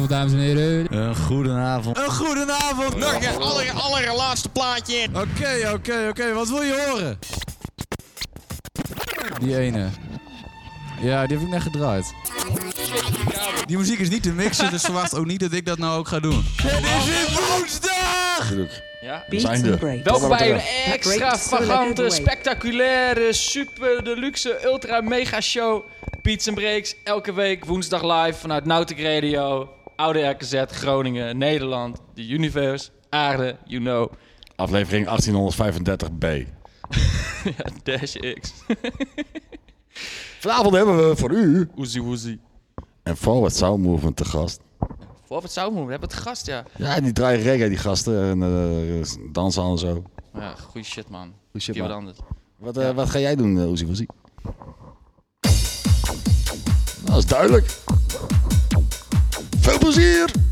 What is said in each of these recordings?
Goedenavond, dames en heren. Een goedenavond. Een goedenavond. Nog een aller, allerlaatste plaatje. Oké, oké, oké. Wat wil je horen? Die ene. Ja, die heb ik net gedraaid. Die muziek is niet te mixen, dus verwacht ook niet dat ik dat nou ook ga doen. Het is weer woensdag! Ja? Beats zijn and er. breaks. Welkom bij een extravagante, spectaculaire, super deluxe, ultra mega show. Beats and Breaks, elke week woensdag live vanuit Nautic Radio. Oude RKZ, Groningen, Nederland, de universe, aarde, you know. Aflevering 1835b. Ja, Dash X. Vanavond hebben we voor u Oezie woezie. een Forward Sound Movement te gast. Voor het Soundmoon, we hebben het gast, ja. Ja, die draaien reggae, die gasten. En eh, dansen en zo. Ja, goeie shit, man. Goeie shit, wat man. anders. Wat, eh, wat ga jij doen, uh, Oezie Woezie? Dat is duidelijk. Veel plezier!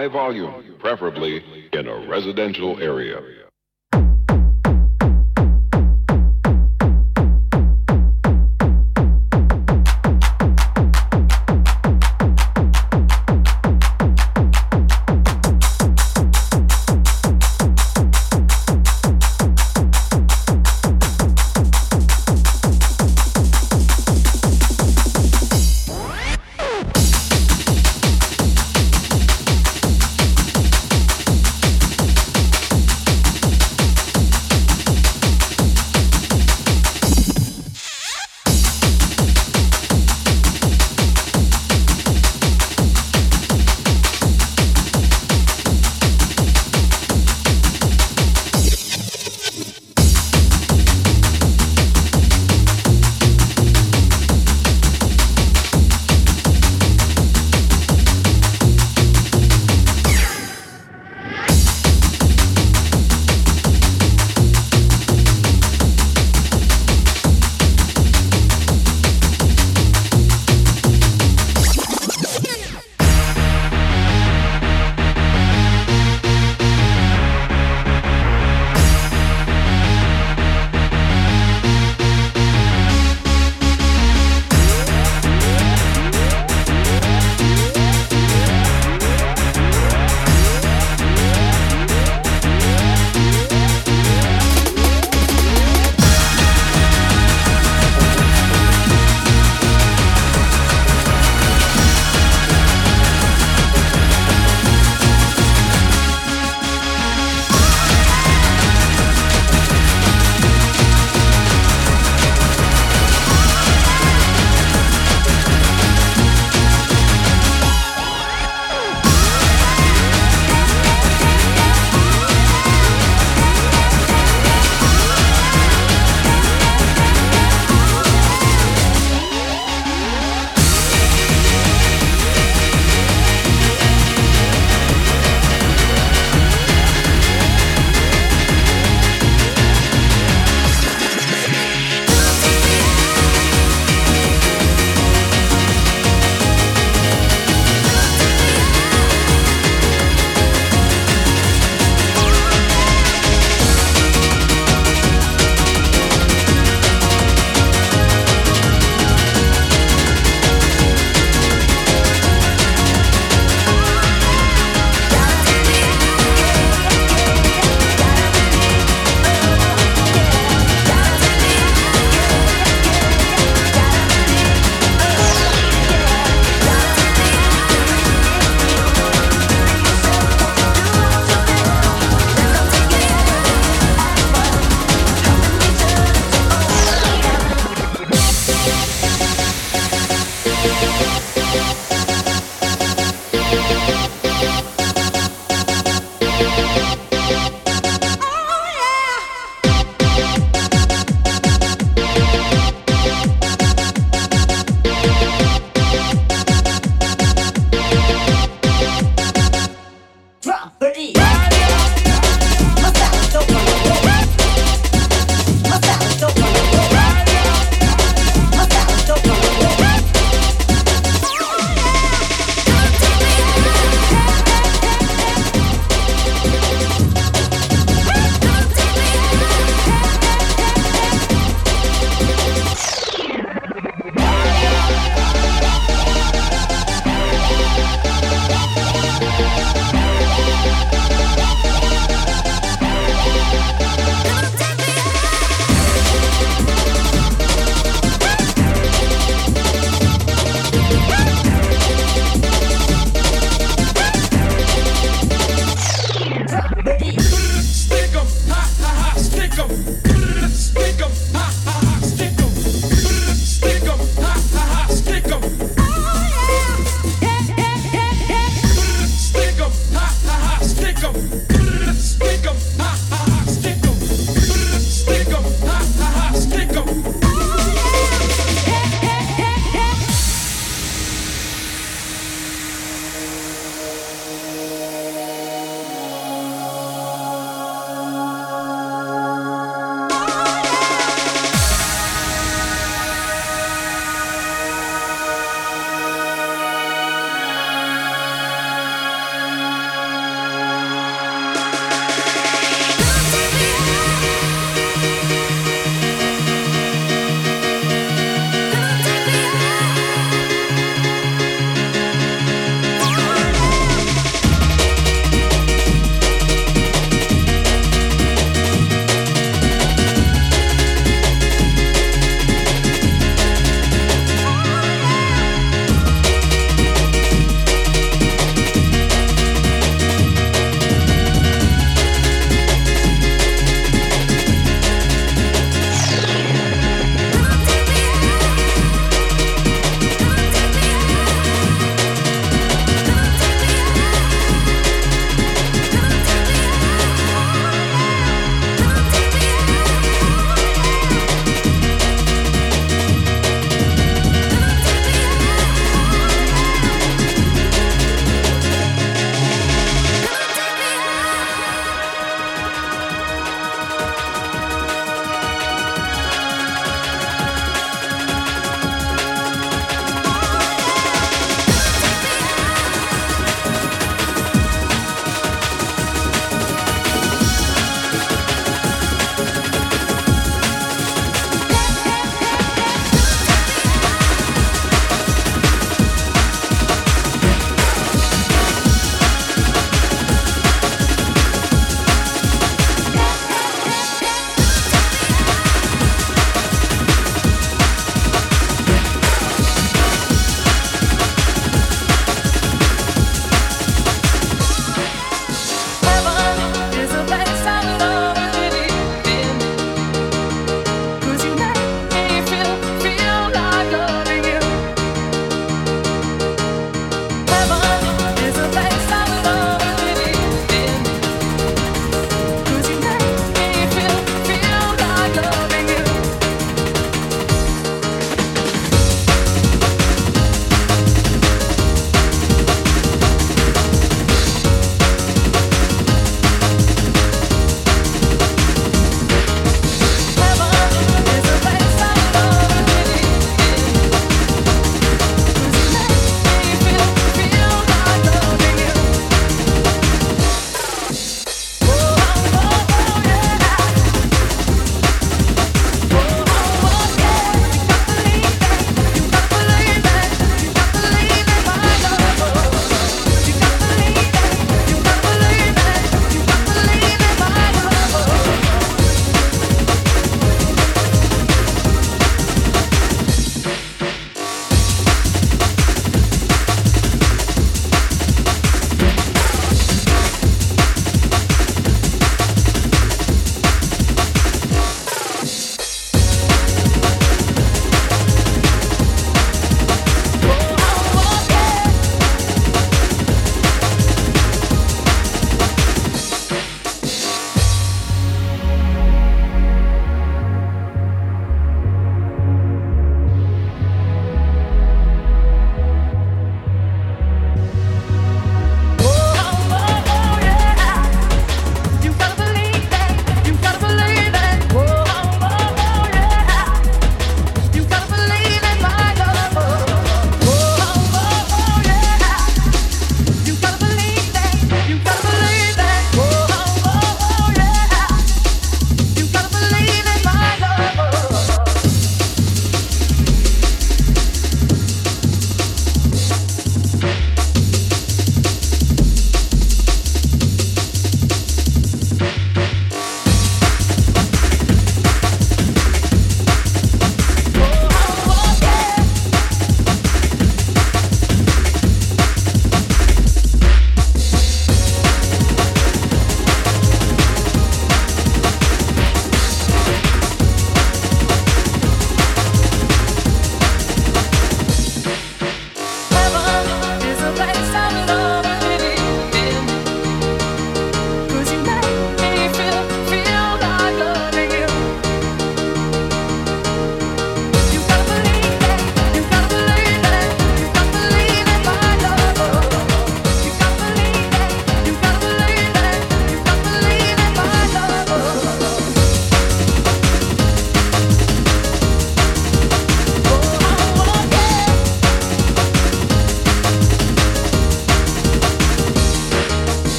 High volume, preferably in a residential area.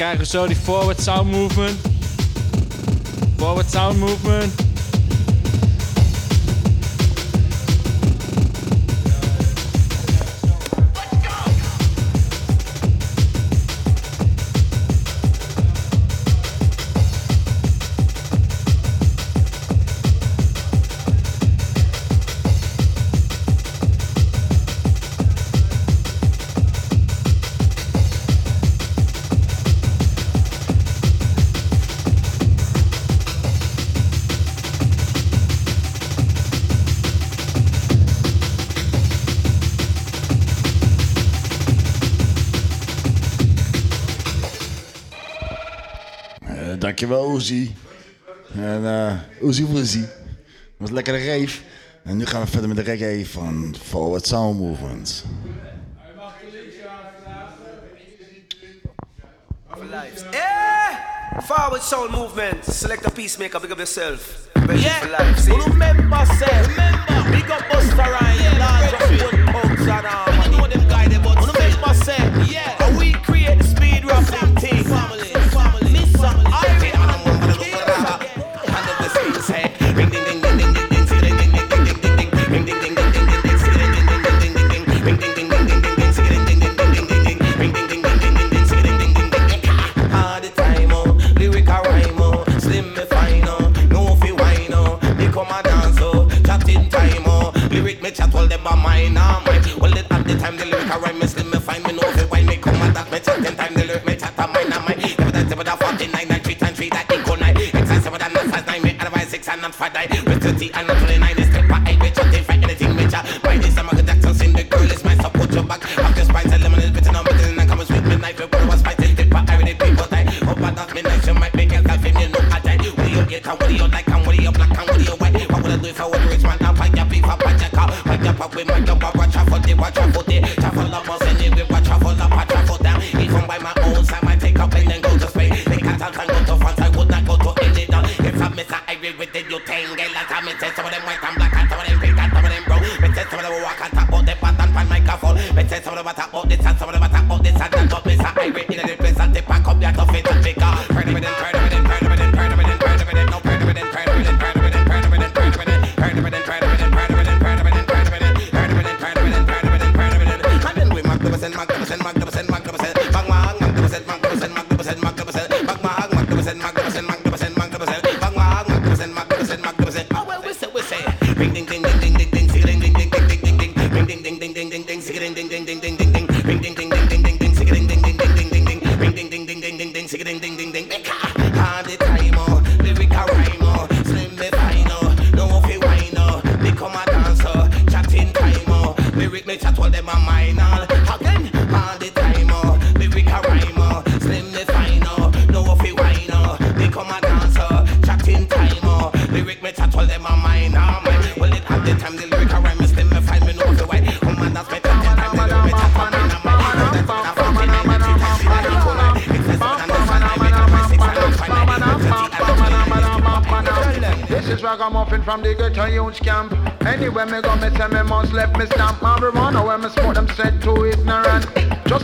Krijgen we zo die forward sound movement. Forward sound movement. Uzi. En eh Uzi Uzi. Was een lekkere rave. En nu gaan we verder met de reggae van Forward Sound Movement. Yeah! Forward sound movement. Select a peacemaker, big up yourself. Ready Yeah. for life. See? Remember, say, remember, pop with my I'll watch out for the watch out for from the ghetto youth camp. Anywhere me go, me say me must left me stamp. Marijuana when me smoke them said to ignorant.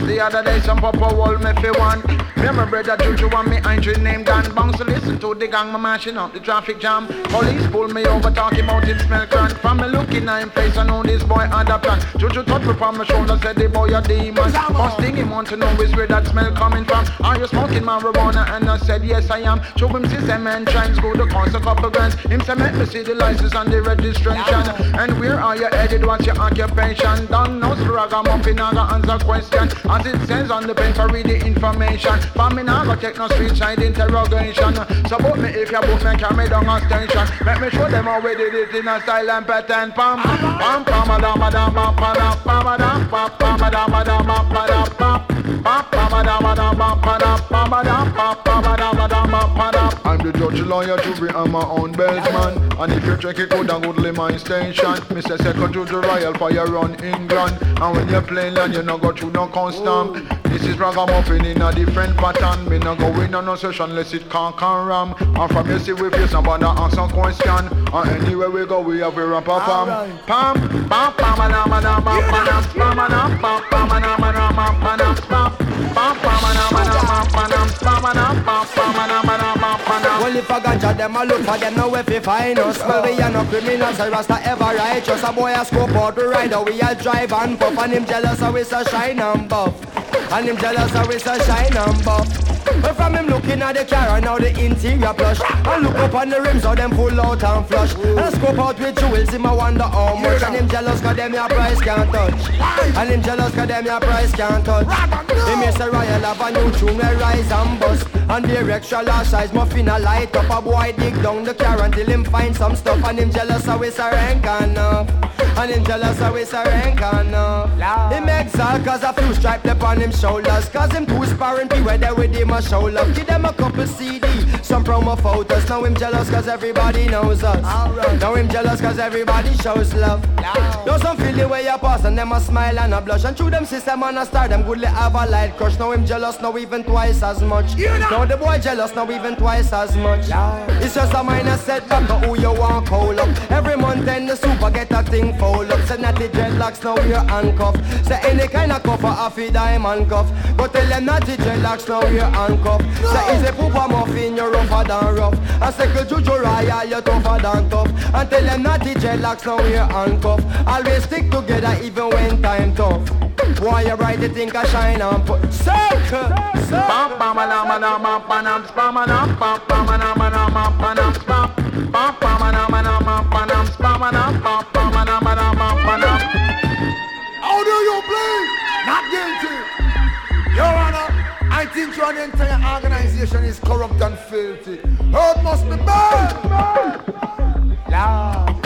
The other day some papa wall me fi one. Me my brother Juju and me Andrew name Dan Bounce to listen to the gang me mashing up the traffic jam. Police pull me over talking about him smell crank. From me looking at him face I know this boy had a plan. Juju touch me from my shoulder said the boy a demon. First thing he want to know is where that smell coming from. Are you smoking marijuana? And I said yes I am. Show him system and trends go to cost a couple grants. Him say make me see the license and the registration. And where are you headed? What's your occupation? Don't know ragamuffin I got answer question. As it says on the paper, read the information. But me now go take no speech and interrogation. Support me if your books and carry down a station. Let me show them how we did it in a style and pattern. Pam, pam, pam, madam, madam, pam, padam, pam, madam, pam, pam, madam, madam, pam, padam, pam, pam, madam, madam, pam, padam, pam, madam, pam, pam, madam, madam, pam, padam dam a dam a pa da. I'm the judge, lawyer, jury, and my own bellsman. And if you check it good and good, my station. Mr. Second to the Royal Fire run England. And when you play land, you no go through no custom. This is ragamuffin in a different pattern. Me no go in on no session unless it can't can ram. And from you see we face somebody ask some question. And anywhere we go, we have a rap a pam. Pam, pam, pam, a dam, a dam, a pam, pam, a dam, pam, pam, a dam, a dam, a pam, pam, pam, pam, a well, if I got you, them I look for them now if you find us. Well, we are no criminals, I rasta ever righteous. A boy a scope out the rider, we a drive and puff, and him jealous, so we so shine and buff. And him jealous, so we so shine and buff. But from him looking at the car and now the interior plush. I look up on the rims how them pull out and flush. And I scope out with jewels him I wonder how much. And him jealous cause them your price can't touch. And him jealous cause them your price can't touch. Him is a royal have a new tune where rise and bust And the extra large size muffin a light up. A boy dig down the car until him find some stuff. And him jealous it's a rank enough And him jealous how it's a rank enough Him exalt cause a few stripe left on him shoulders. Cause him too sparring be where they with him a show love Give them a couple CD, some promo photos. Now him jealous cause everybody knows us. Now him jealous cause everybody shows love. Now some feel the way you pass and them a smile and a blush. And through them system and a star them goodly have a light crush. Now him jealous now even twice as much Now the boy jealous now even twice as much. It's just a minor setback but who you want call up? Every month then the super get a thing fold up. Say not the dreadlocks now we're handcuffed. Say any kind of cuff a a diamond cuff But tell them not the dreadlocks now we're handcuffed. Say easy poop a muffin you're rougher than rough. I say good juju royal you're tougher than tough. And tell them not the dreadlocks now we're handcuffed. Always stick together even when time tough. Why you bright the think I shine and put Circle Bam bam bam bam bam how do you play? Not guilty. Your Honor, I think your entire organization is corrupt and filthy. Earth must be burned. Lord.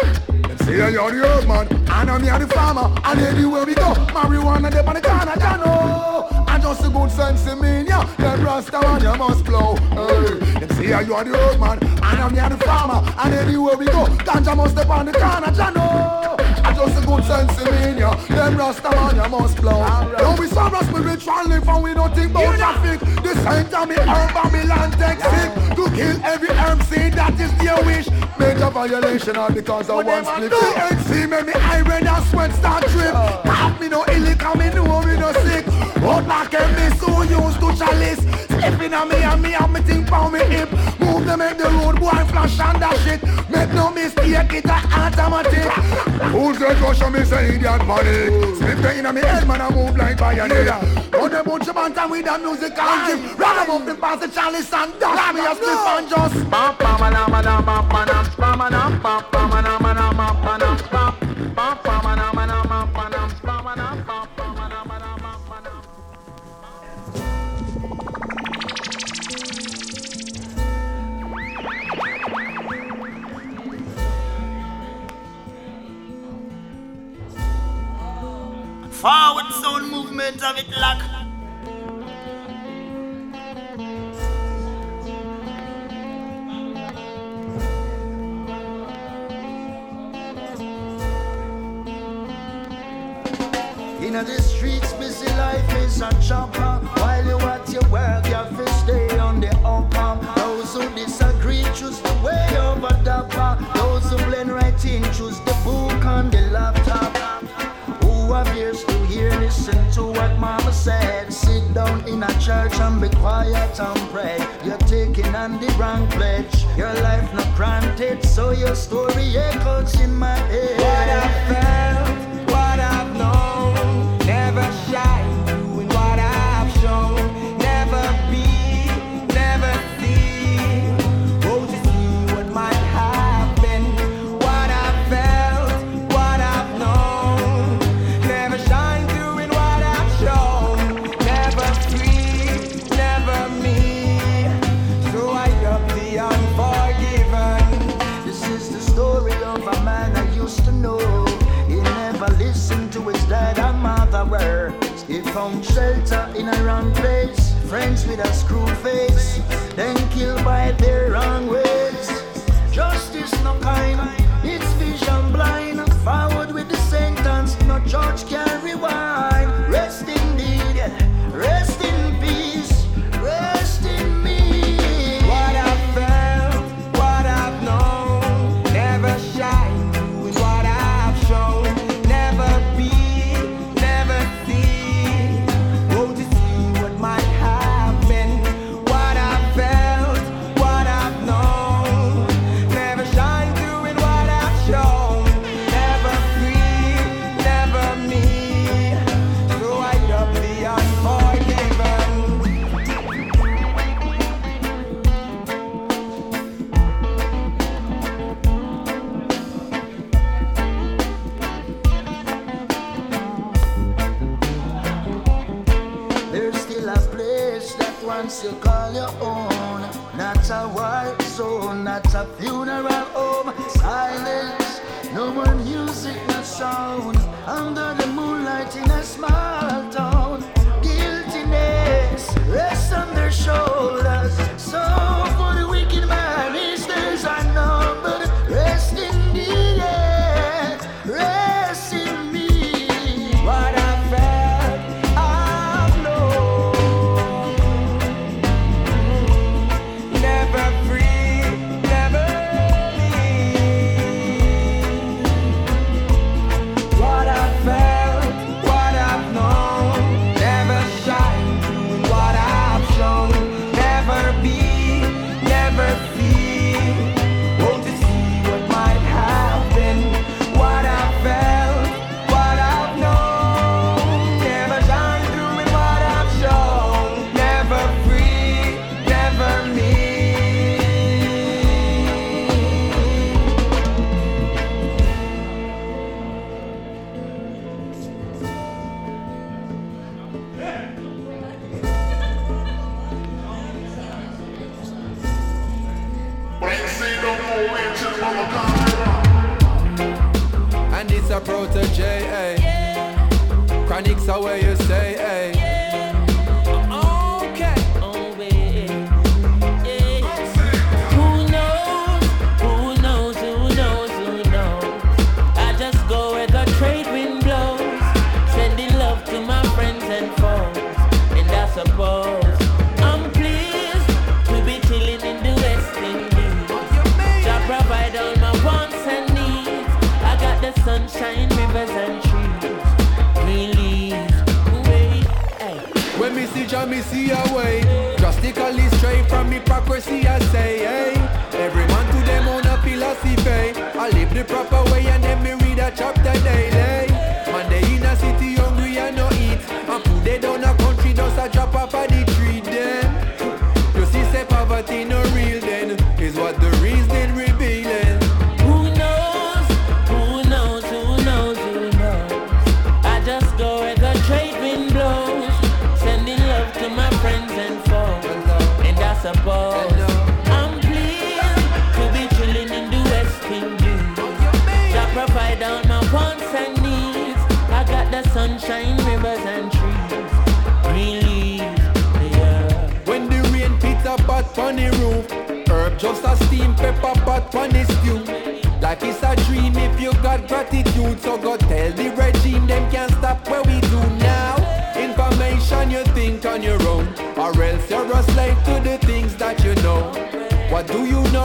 Them say you're the earth man, and I'm here the farmer, and anywhere we go, marijuana they on the corner, know. And just a good sense in me, yeah. Rasta man, you must blow. Hey. Them say you are the earth man, and I'm here the farmer, and anywhere we go, ganja must step on the corner, know. And just a good sense in me, yeah. Them rasta man, you must blow. Now we so spiritual live and we don't think about traffic. The same time me herb Babylon take sick to kill every herb seed that is their wish. Major violation all because of one split. See me, me I red and sweat start drip. Pop me no come me know me no sick. Out like a miss who used to chalice. Slipping on me and me and me think pound me hip. Move them in the road, boy flash and that shit. Make no mistake, it a automatic. Who's the rush me say idiot money? Slip in on me head, man, I move like pioneer. On a bunch of bantam with the music and give. Run them up and pass the chalice and dash me a slip and just. Bam, bam, bam, bam, bam, bam, bam, bam, bam, bam, bam, bam, sound movement of it lock. Mama said. Sit down in a church and be quiet and pray. You're taking on the wrong pledge. Your life not granted, so your story echoes in my head. What I felt, Friends with a screw face, then killed by their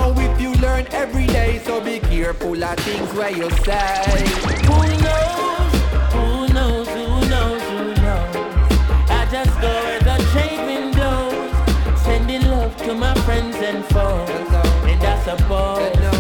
know if you learn every day, so be careful of things where you say. Who knows? Who knows? Who knows? Who knows? I just go where the trade blows, sending love to my friends and foes, and I suppose.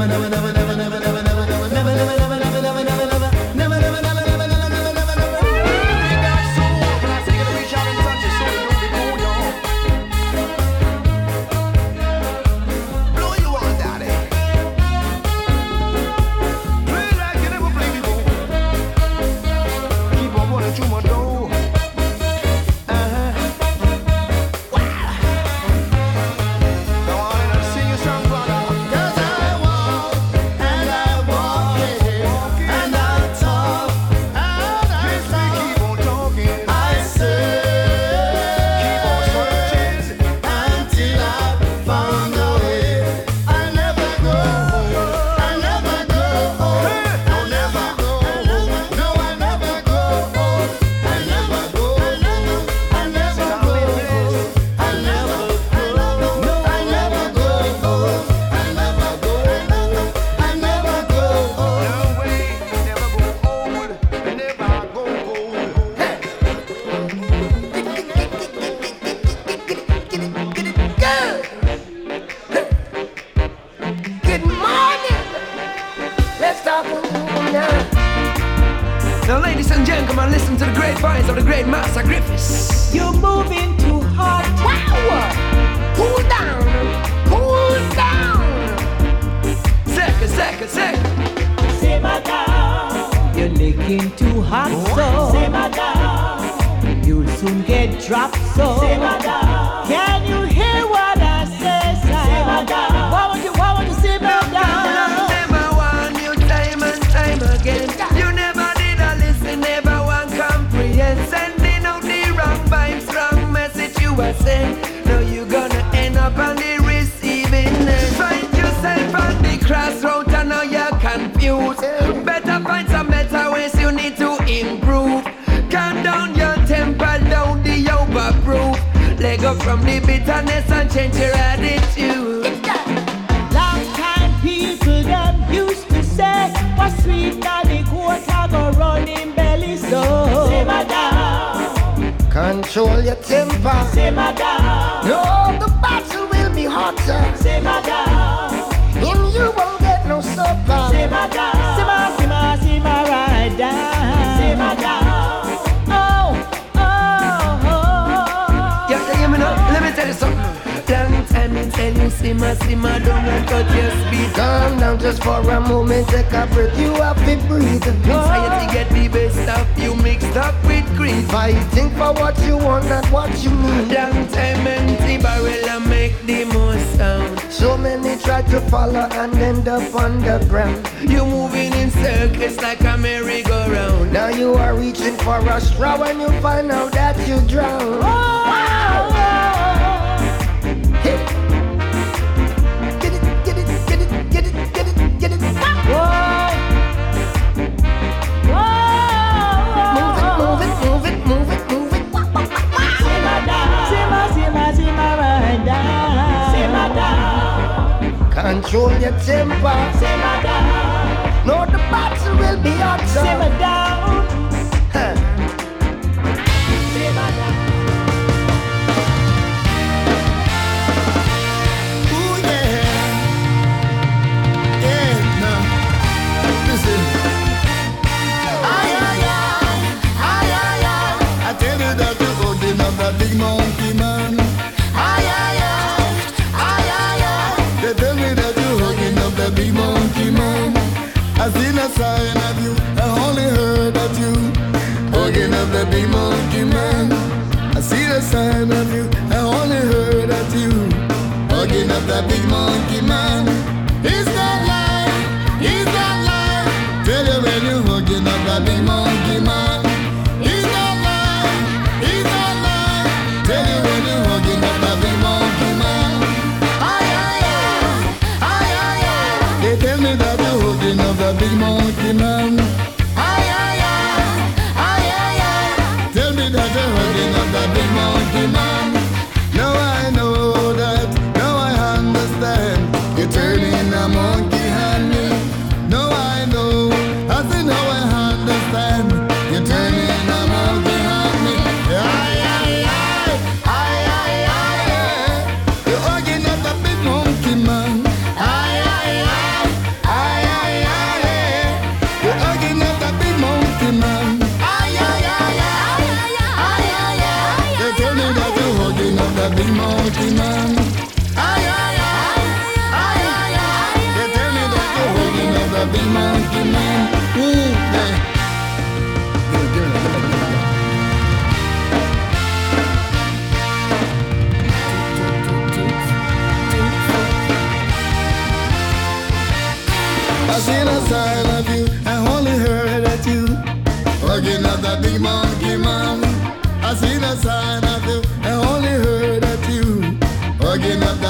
Never, never, never,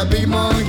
Hugging up that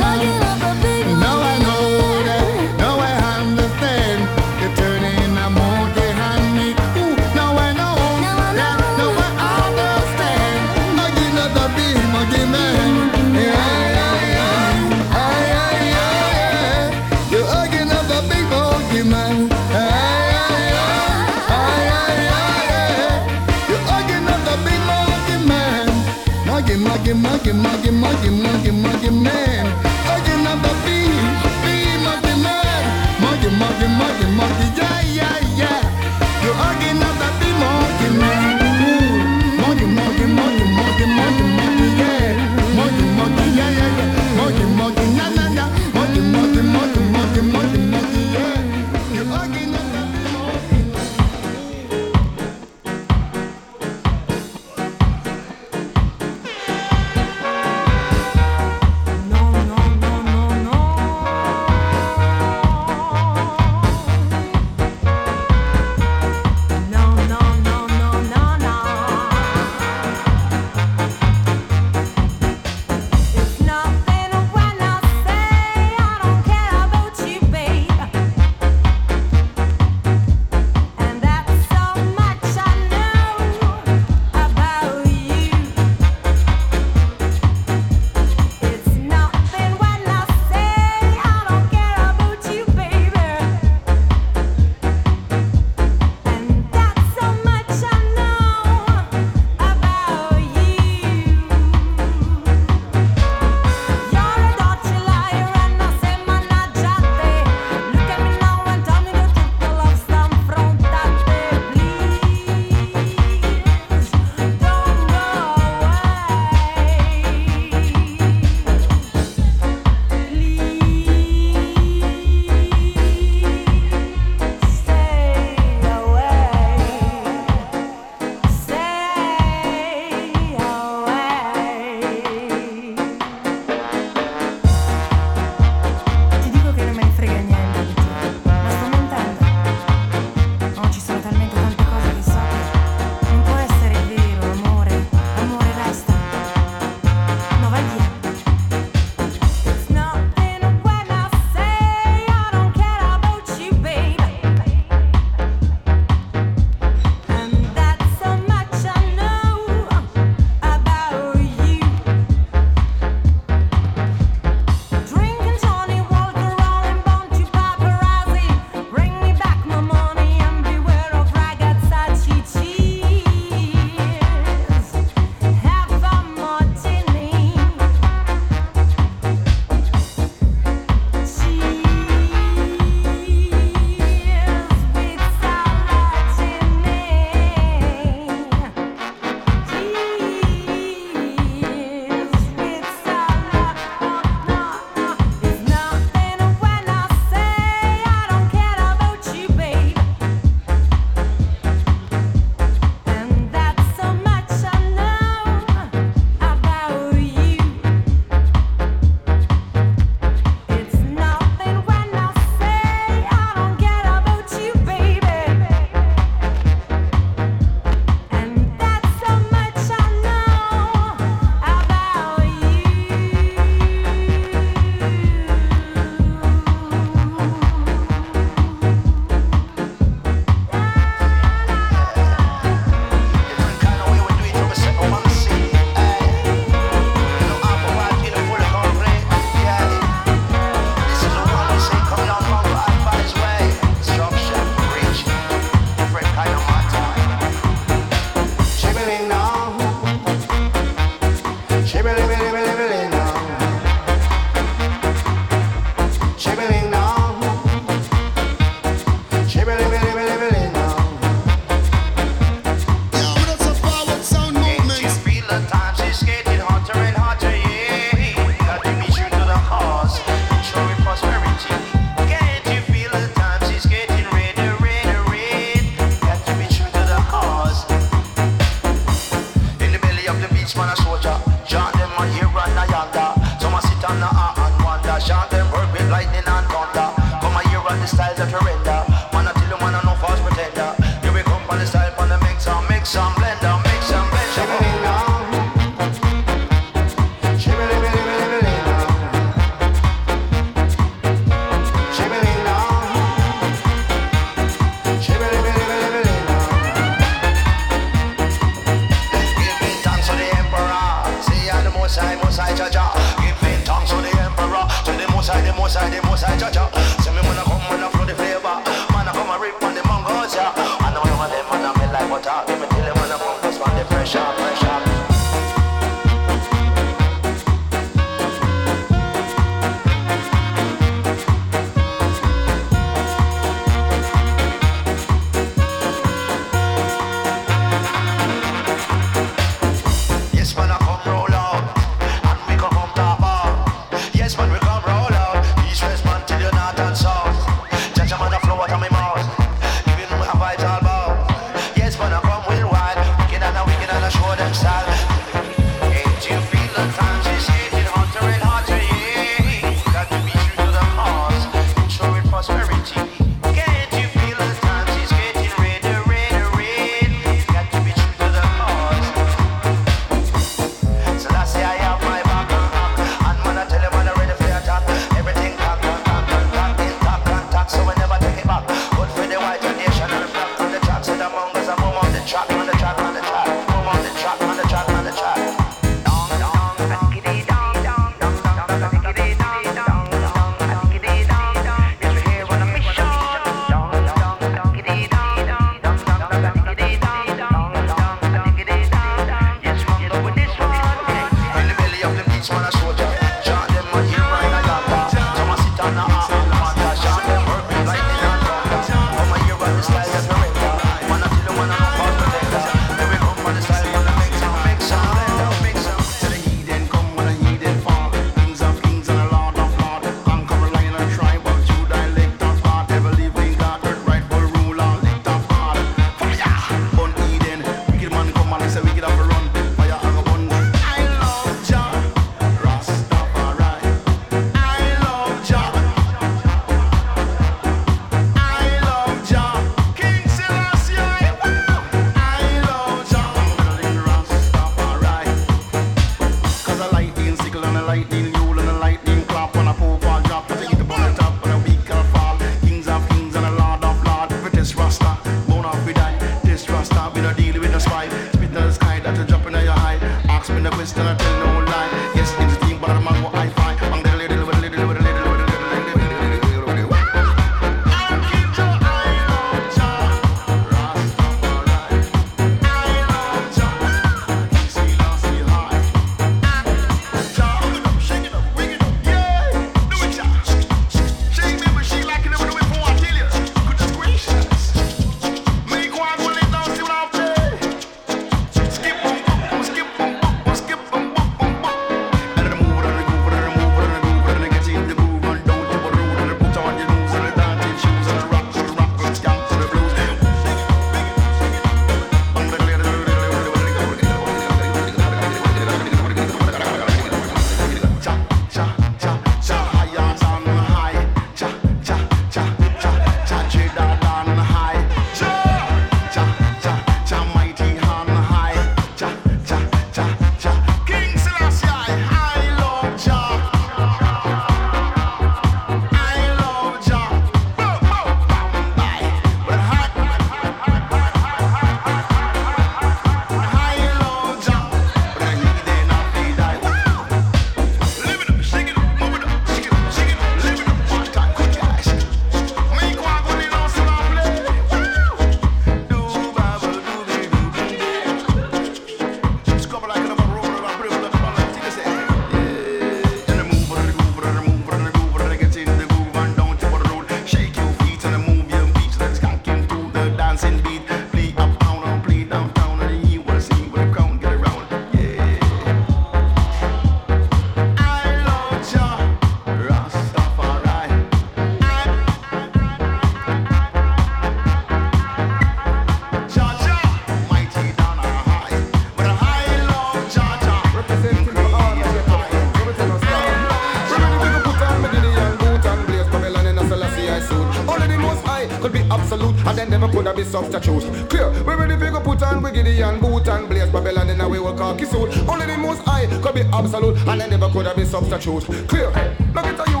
be substitute. Clear, we ready to go put on wiggity and boot and blaze Babylon in a way will cocky suit. Only the most high could be absolute and I never could have been substitute. Clear, look at you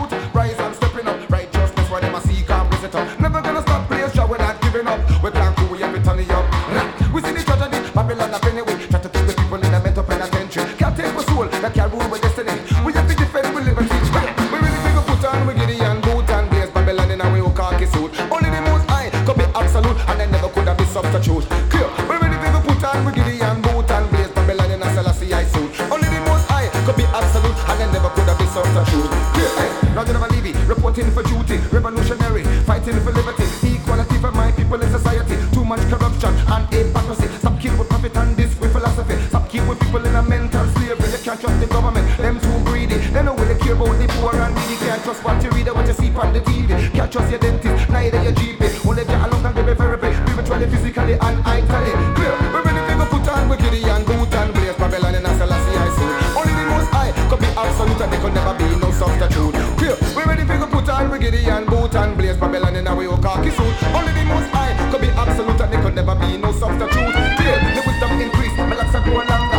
care about the poor and needy. Can't trust what you read or what you see on the TV. Can't trust your dentist, neither your GP. Only get along and give me therapy, spiritually, physically, and mentally. Clear, we ready to go put on with Gideon, boot and blaze Babylon in a Selassie I suit. Only the most high could be absolute and there could never be no substitute. Clear, we ready to go put on with Gideon, boot and blaze Babylon in a way oh, khaki suit. Only the most high could be absolute and there could never be no substitute. Clear, the wisdom increase, my locks are growing longer.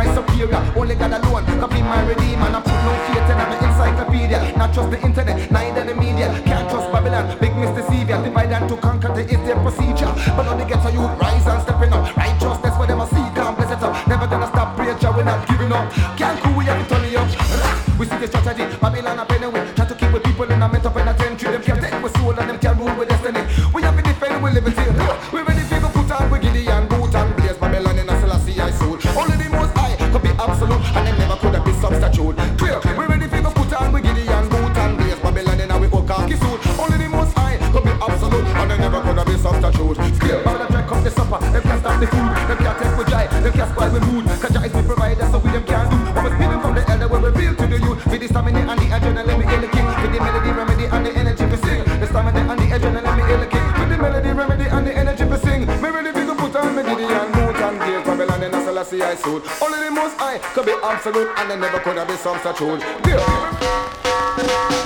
My superior. Only God alone can be my redeemer. And I put no faith in my encyclopedia. Not trust the internet, neither the media. Can't trust Babylon, big Mr. Savior. Divide and to conquer the is their procedure. But now they get to you rise and stepping up. Righteousness for them a see, can't bless it up. Never gonna stop preacher, we're not giving up. Can't cool, we have to turn it up. We see the strategy, Babylon a penny with. Try to keep with people in a mental penitentiary. Them can't take with soul and them can't rule with destiny. We have to defend, we live in Selassie I suit. Only the most high could be absolute, and they never could have been substitute. Clear.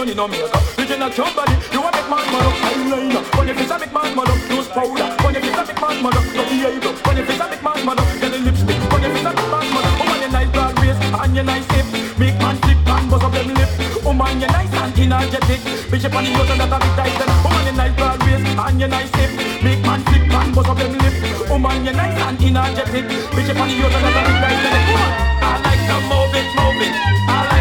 you need no makeup. Did you not your body? You a big man, man up. Eyeliner. When you face a big man, man up. Use powder. When you face a big man, man up. No eyebrow. When you face a big man, man up. Get a lipstick. When you face a big man, man up. man, you nice broad waist and you nice hip. Big man flip and bust up them lip. man, you nice and energetic. Bishop on the youth and that a bit tight. Woman, you nice broad waist and you nice hip. Big man flip and bust up them lip. man, you nice and energetic. Bishop on the youth and that a bit tight. Woman, I like to move it, move it. I like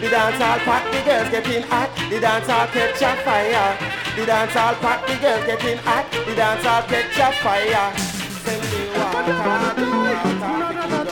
The dance all packed, the girls getting hot. The dance all catch a fire. The dance all packed, the girls getting hot. The dance all catch a fire. Send me water, the water, the water,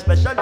special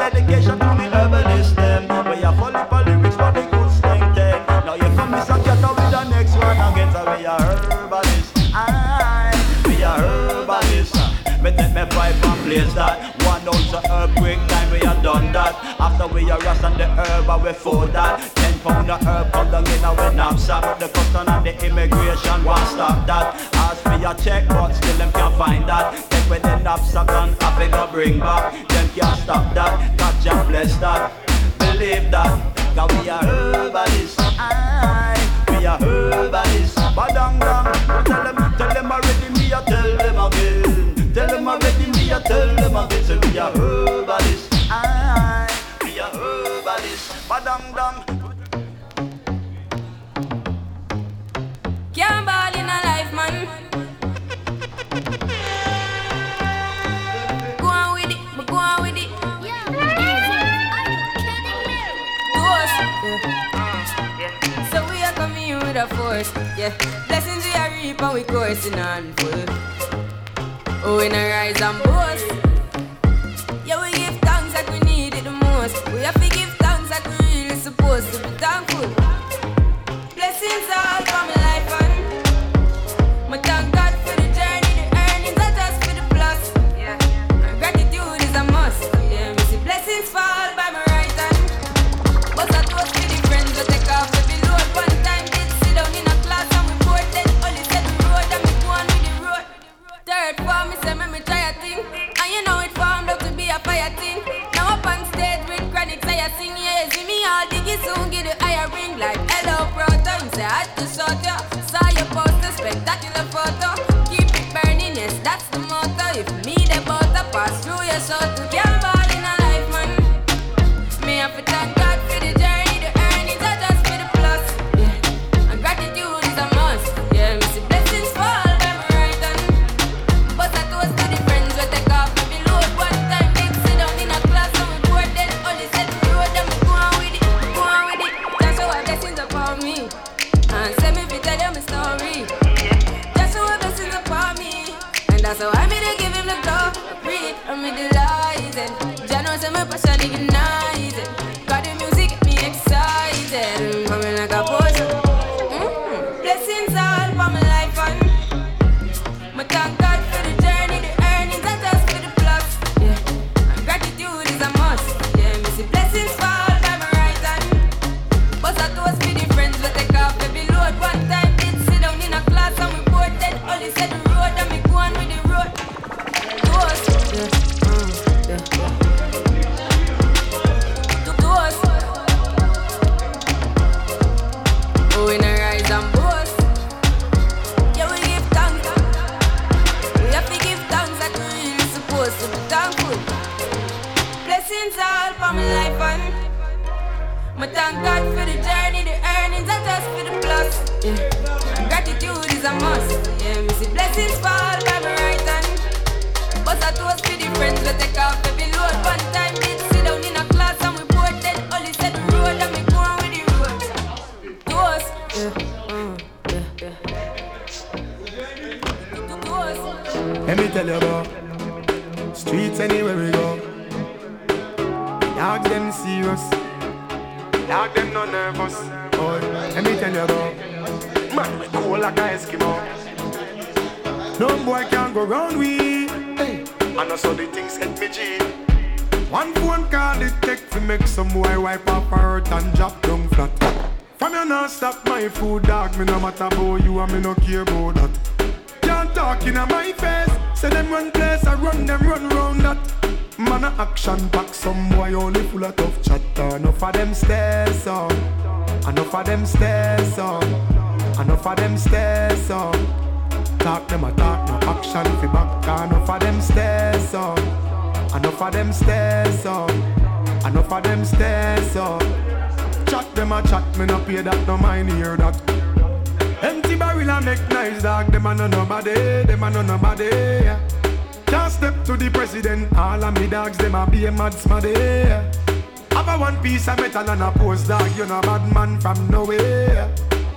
metal and a post dog, you're no bad man from nowhere.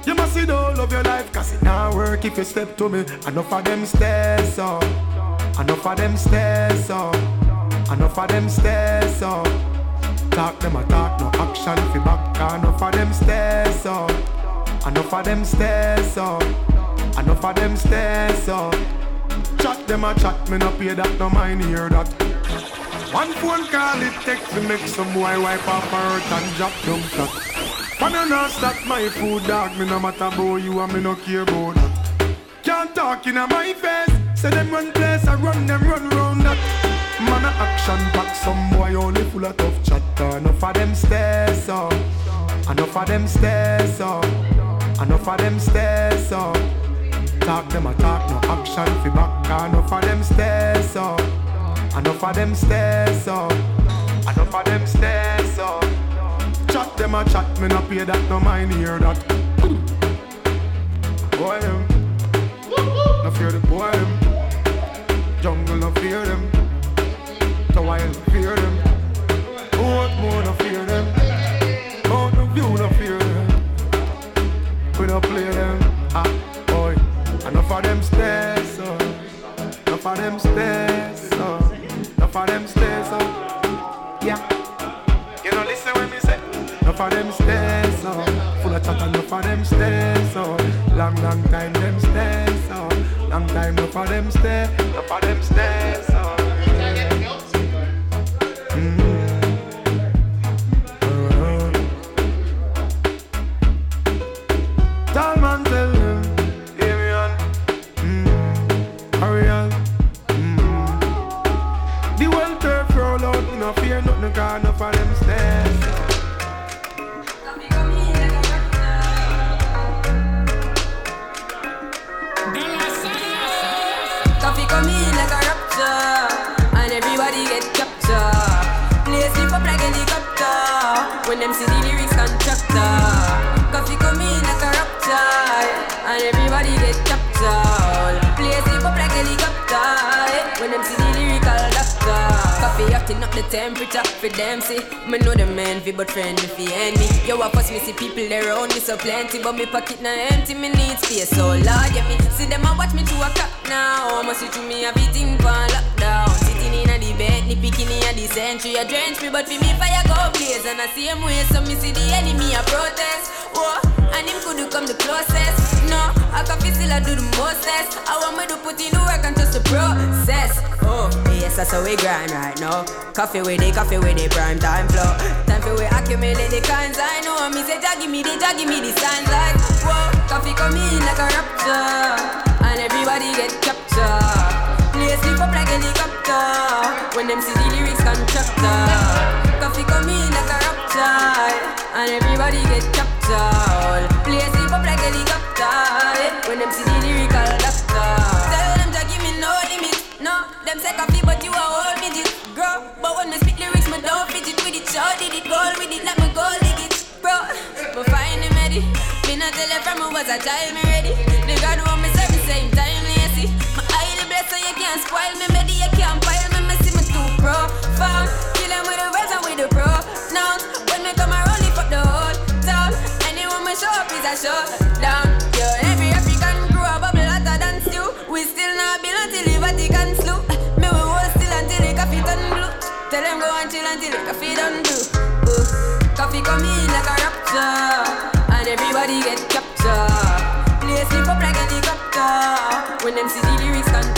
You must see the whole of your life, cause it not work if you step to me. Enough of them stairs up, enough of them stairs up, enough of them stairs up. Talk them a talk, no action fi back. Enough of them stairs up. Enough of them stairs up. Enough of them stairs up. Chat them a chat, me no pay that, no mind hear that. One phone call it take to make some boy wipe off her hurt and drop down flat. When you not stop my food, dog, me no matter about you and me no care about that. Can't talk in my face. Say them run place, I run them run round that. Man a action pack, some boy only full of tough chatter. Enough of them stairs up, enough of them stairs up, enough of them stairs up. Talk them a talk, no action fi back. Enough of them stairs up, enough of them stairs up, enough of them stairs up. Chat them a chat, me no pay that, no mind hear that. Boy them, no fear the boy them. Jungle no fear them. The wild fear them. What more no fear them. Mount of view no fear them. We no play them. Ah, boy. Enough of them stairs, so. Enough of them stairs, Yeah. You know, listen when me say. Enough of them stairs, so. Full of chat, enough of them stairs, so. Long, long time them stairs, so. Long time enough of them stairs, enough of them stairs, but me pocket now empty. Me need space so Lord, yeah me see them a watch me to a clock now. Must see through me everything for lockdown. Sitting in a the bed, ni picking in a the century. A drench me, but for me fire go blaze and I same way. That's how we grind right now. Coffee with the coffee with the prime time flow. Time for we accumulate the kinds I know. I'm me say, give me the, give me the signs like whoa. Coffee come in like a rapture, and everybody get captured. Play sleep up like helicopter when them see the lyrics contractor. Coffee come in like a rapture, and everybody get captured. Play sleep up like helicopter when them see the lyrical Them say coffee, but you a whole midget, girl. But when me spit lyrics, me don't fidget with it. Show did it, goal with it, let me go dig it, bro. but find him ready. Me not tell you from me was a child, me ready. The God want me say me same time, you see. My eye blessed so you can't spoil me, me you can't pile me, me see me too profound. Kill them with the words and with the pronouns. When me come around, lift up the whole town. Anyone me show up is a show showdown. Yo, every helicopter. Play sleep up like helicopter. When them see the lyrics, come.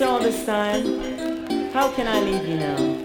It's all the time, How can I leave you now?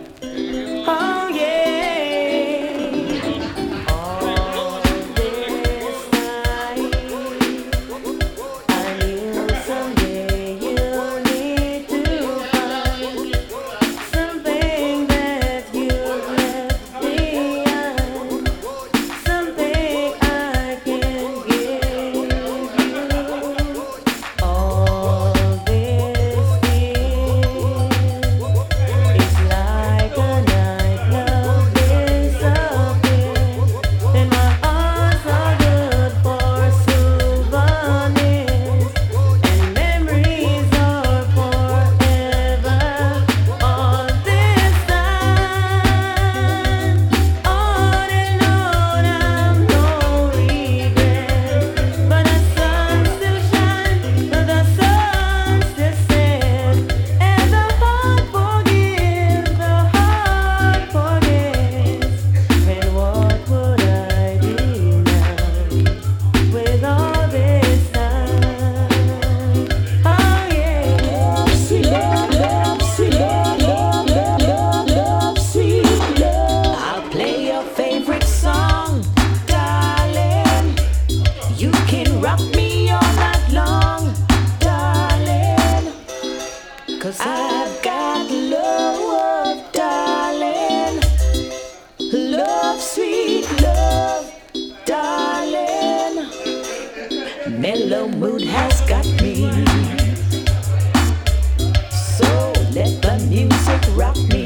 rock me.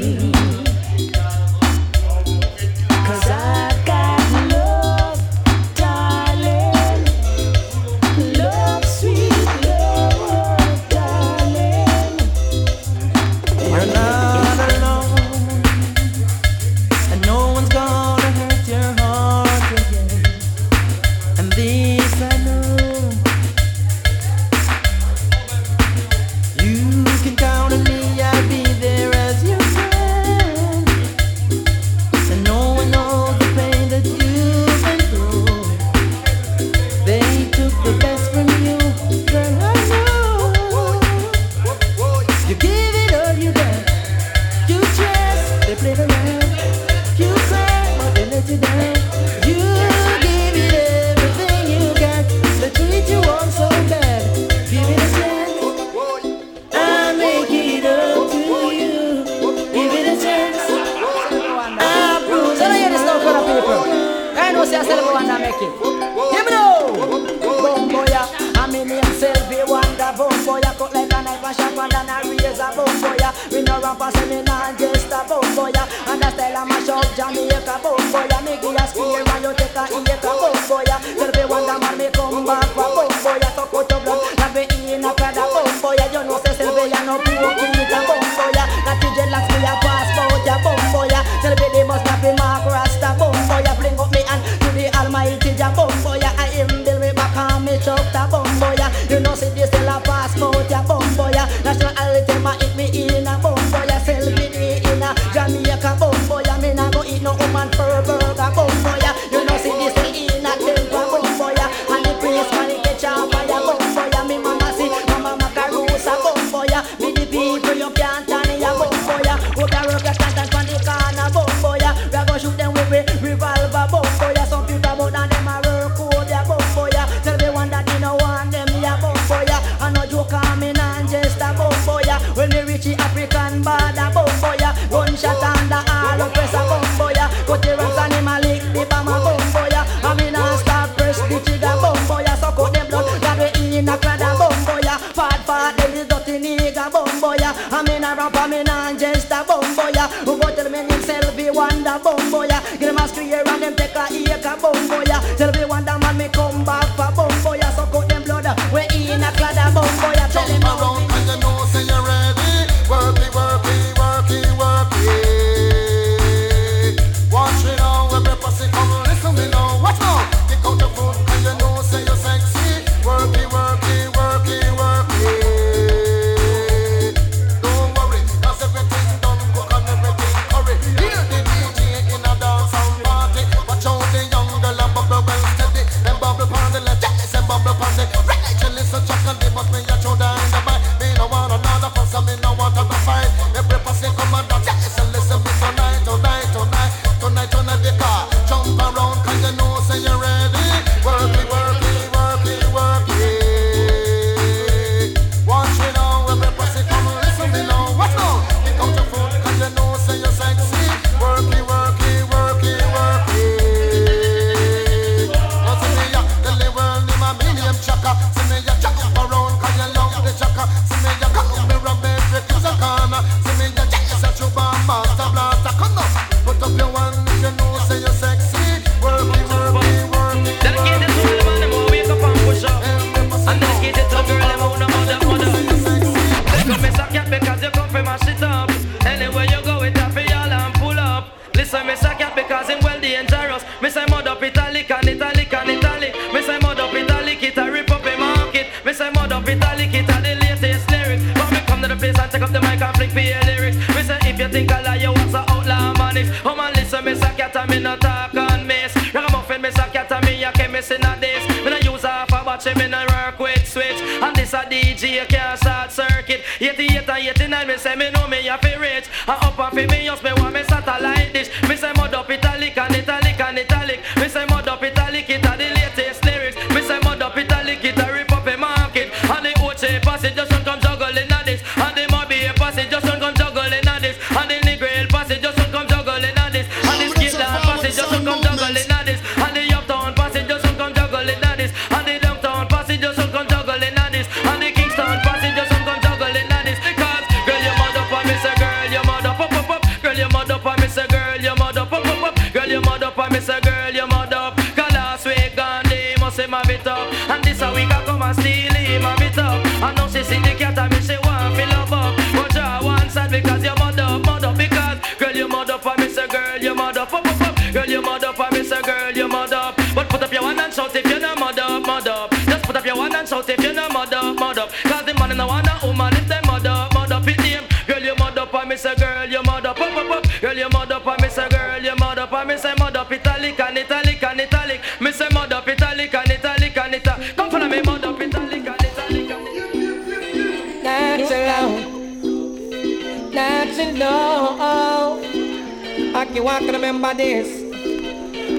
listen now. Oh, I can walk remember this.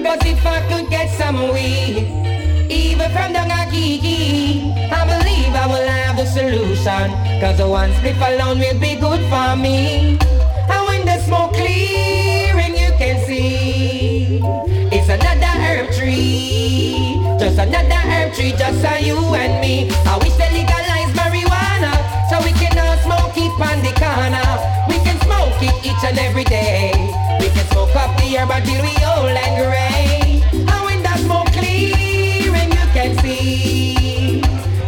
Cause if I could get some weed, even from the Kiki, I believe I will have the solution. Cause the one split alone will be good for me. And when the smoke clearing, you can see it's another herb tree. Just another herb tree, just a each and every day. We can smoke up the herb until we old and gray. And when that smoke clear and you can see,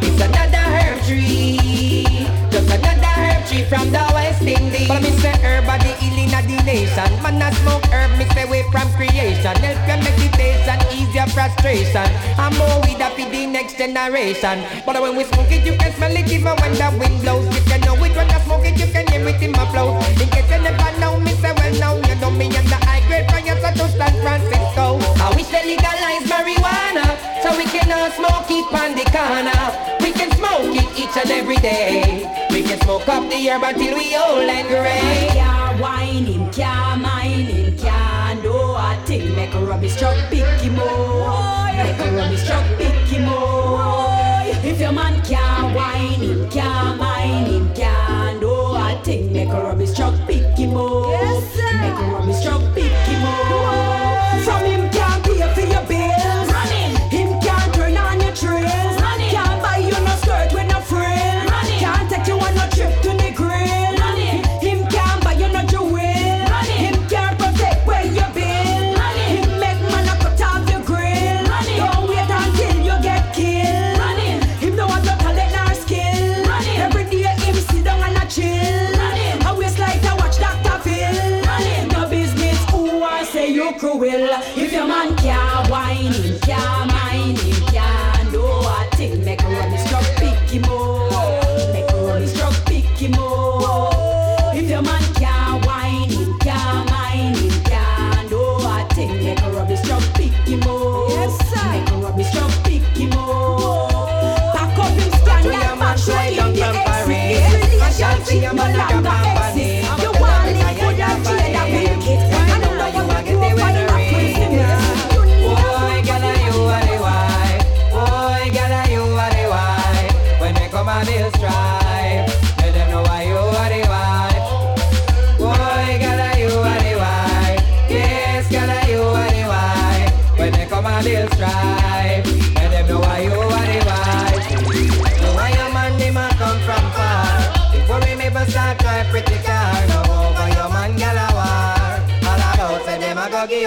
it's another herb tree, just another herb tree from the destination. Man a smoke herb, mix away from creation. Help your meditation, ease your frustration. I'm more weed up for the next generation. But when we smoke it, you can smell it even when the wind blows. You can know it when I smoke it, you can hear it in my flow. In case you never know me, say well now you know me and the high grade fire so to San Francisco. I wish they legalize marijuana so we can all smoke it on the corner. We can smoke it each and every day. We can smoke up the herb until we old and gray. Yeah, why Make a rubbish truck pick him up. Make a rubbish truck pick him up. If your man can't whine, him can't mine, him can't do a thing. Make a rubbish truck pick him up.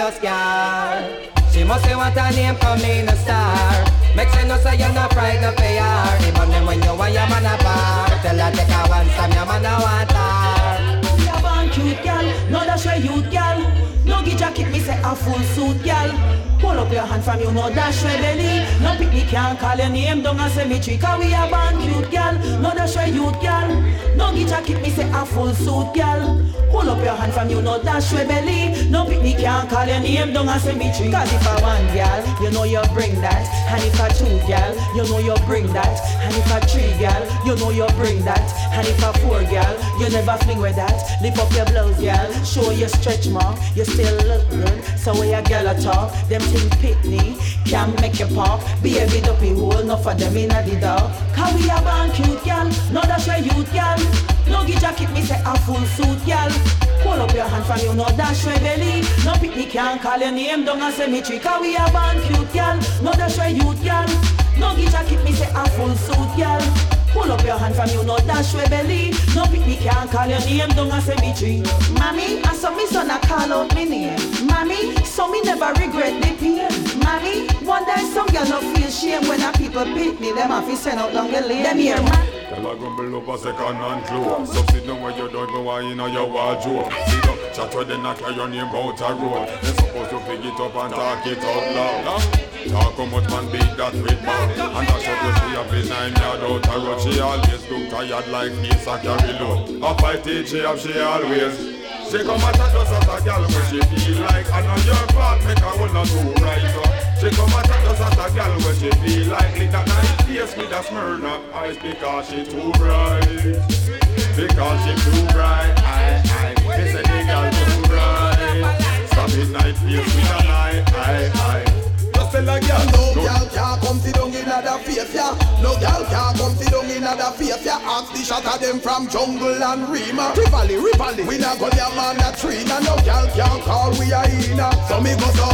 A scar. She must say what her name come in a star. Make sure no say you're not frightened of PR. Even them when you want your man a bar. Tell her take a one time your man a want her. We a born cute gal, no dash where youth gal. No gi jacket, me say a full suit gal. Pull up your hand from you, no dash where belly. No picnic can't call your name down a cemetery. Cause we a born cute gal, no dash where gal. No gi jacket, me say a full suit gal. Pull up your hand from you, no dash where belly. No picnic can't call your name down a cemetery. Cause if I one gal, you know you bring that. And if I two gal, you know you bring that. And if I three gal, you know you bring that. And if I four gal, you never fling with that. Lift up your blouse, gal. Show your stretch mark. You still look good. So when a gal a talk, them things pitney. Can't make you pop. Be a bit up hole, enough for them in a the dog. Cause we a born cute gal. No dash where youth gal. No gi jacket, me say a full suit gal. Pull up your hand from you, no dash where belly. No picnic can't call your name down a cemetery. Cause we a born cute gal. No dash where youth gal. No gi jacket, me say a full suit gal. Pull up your hand from you, no dash where belly. No picnic can't call your name don't down a cemetery. Mommy, I saw me son a call out me name. Mommy, so me never regret the pain. Mommy, one day some girl no feel shame when a people pick me. Them have to send out down the lane. Them here, man. Girl, I grumble over second hand clothes. So sit down where you don't go wine in your wardrobe. Sit down, chat with them, carry your name out a road. They supposed to pick it up and talk it out loud. Talk how much man beat that with man. And that's you see up in nine yard out a road. She always look tired like this a carry load. Up I teach she up, she always. She come at us just as a girl when she feel like I know your fault make her will not do right so She come at us just as a girl when she feel like Lick that nice face with a smirn up eyes because she too bright Because she too bright I, I, say the girl too bright Stop it night face with a eye, I, I Just tell a girl No girl can't come sit down in other face, yeah. No girl can't come sit down in other face, yeah. Ask the shot of them from jungle and Rima. Rivali, Rivali. We not go there man a tree, now no girl can't call we a ina. So me go so.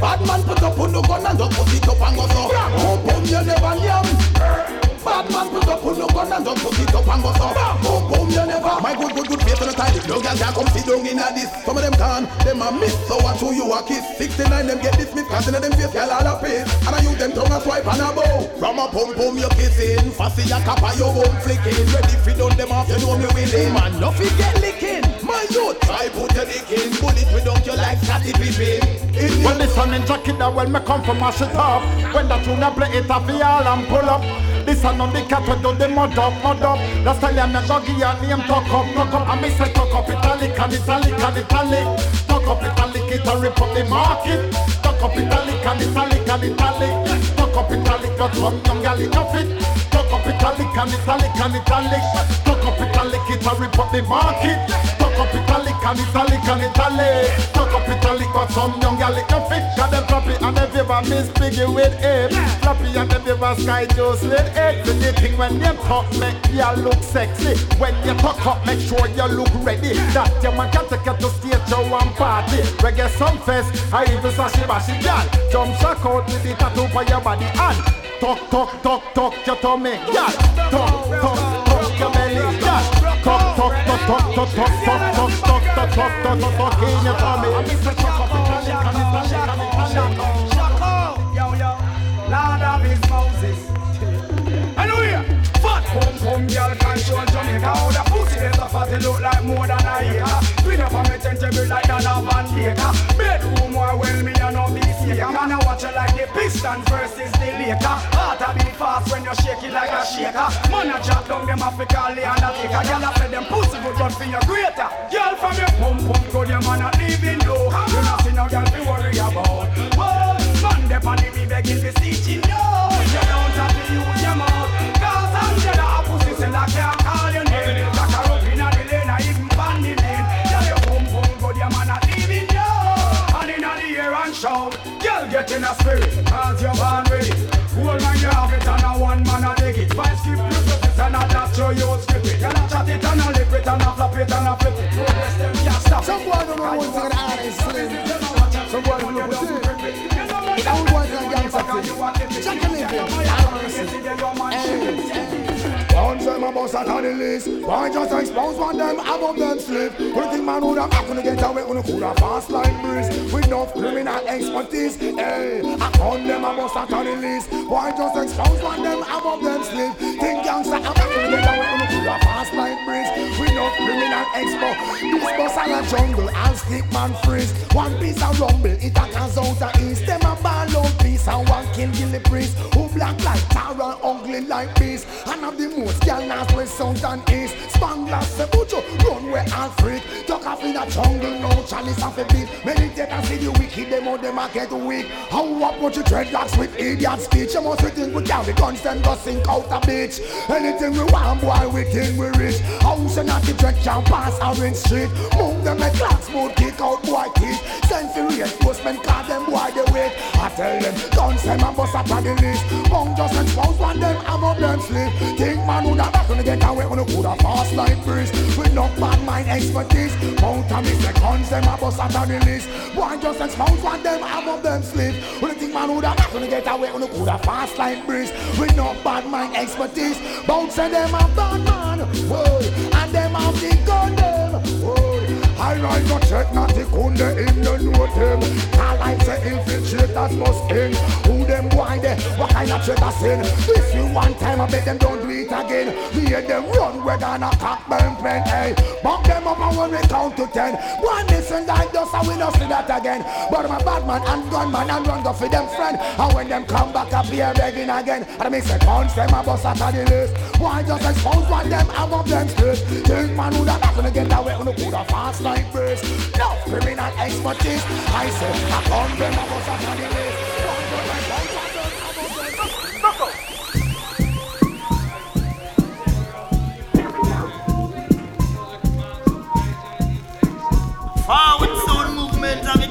Bad man put up on the gun and don't put it up and go so. Boom boom you never yam. Bad man put up on the gun and don't put it up and go so. Boom boom you never. My good good good face on the time. No girl can't come sit down in a this. Some of them can, them a miss. So what who you a kiss? 69 them get dismissed. Cause them face girl all a piss. And I use them tongue a swipe and a bow. From a pum pum you kissing. Fussy a kappa you bum flicking. Ready fi done them off you know me willing. Man no fi get licking. My youth try put your dick in. Bullet we don't you like Scottie Pippen. When the sun in jacket that when me come from mash it up When that tune a play it off all and pull up This a on the cat we do the mud up, mud up. Last time me go give your name talk up, talk up. And me say talk up italic and italic and italic Talk up italic it a rip up the market. Talk up italic and italic and italic Talk up italic got some young gal it off it. Talk up italic and italic and italic Up italic it a rip up the market. Talk up italic and italic and italic Talk up italic got some young gal it off it Got them floppy and them favor miss piggy with it. Floppy and them favor sky juice with it. So the thing when you talk make you look sexy. When you talk up make sure you look ready. That your man can take you to stage show and party. Reggae some fest I even sashi bashi gal. Jump shock out with the tattoo for your body and Talk talk talk talk your tummy. Gal Talk talk Talk talk talk talk talk talk talk talk talk talk talk talk talk in your Italian Yo, yo, Lord of his Moses. Hallelujah. Fat pum pum girl control Jamaica. How the pussy a fat, it look like more than a acre. Twin up on me tent, you be like Donna Van Acre. Bedroom more well Pistons versus the Laker. Heart a beat fast when you shake it like a shaker. Man a drop down them Africa the undertaker. Girl a say them pussy good but for your greater. Girl from your pum pum good your man a leaving though. You not see no girl to worry about. Whoa, man dem on the me begging to teaching you. Get in a spirit, cause you're born ready. Hold man you have it and a one man a take it. Five skip your process and a dash show you script it. A chat it and a lip it and a flap it and a flip it. Progress them can't stop. Some boy don't know one thing and the is slim. Some boy don't know what's it. Some boy can gangster thing. Check him in time I bust out on the list Why just expose one them above them slip Who think man would have gonna get away you could have fast like breeze. With no criminal expertise Hey, I found them I bust out on the list Why just expose one them above them slip Think gangster I'm not gonna get away you could have fast like breeze no criminal expo. This bus a la jungle and stick man freeze. One piece of rumble it a cause out the east. Them a ball out peace and one kill Gilly priest. Who black like tar and ugly like beast. And have the most gal nas west, and east. Spangler, Sebucho, run where all freak. Talk off in a jungle, no chalice off a beat Meditate and see the wicked, them out them a get weak. How up put your dreadlocks with idiot speech? You must think we carry guns then go sink out a bitch Anything we want, boy, we think we rich. House and not the dread can pass Orange Street. Move them a clock, smooth kick out boy teeth Send for reinforcement, call them boy they wait. I tell them, guns them a bust up on the list Bong just expose one them, I'm up them sleep. Think man who that back gonna get away when you coulda fast like breeze. With no bad mind expertise. Mount and miss the guns them a bust up on the list Boy just expose one them, I'm up them sleep. When think man who that back gonna get away when you coulda fast like breeze. With no bad mind expertise. Bounce and them a bad man, whoa I like no check, not the kunde in the know them. Call I say infiltrators must king. Them boy they? What kind of traitor sin? This you one time, I bet them don't do it again. Me and them run, we're gonna cock burn pen, hey. Bump them up and when we count to ten. One listen like and we don't see that again. But my bad man and gunman and run go for them friend. And when them come back up here begging again, and I make say guns them a bust out of the list. Why just expose one them above them straight? Think man who that gonna get away when you coulda fast like birds. No criminal expertise. I say I come them a bust out of the list. Forward Sound Movement of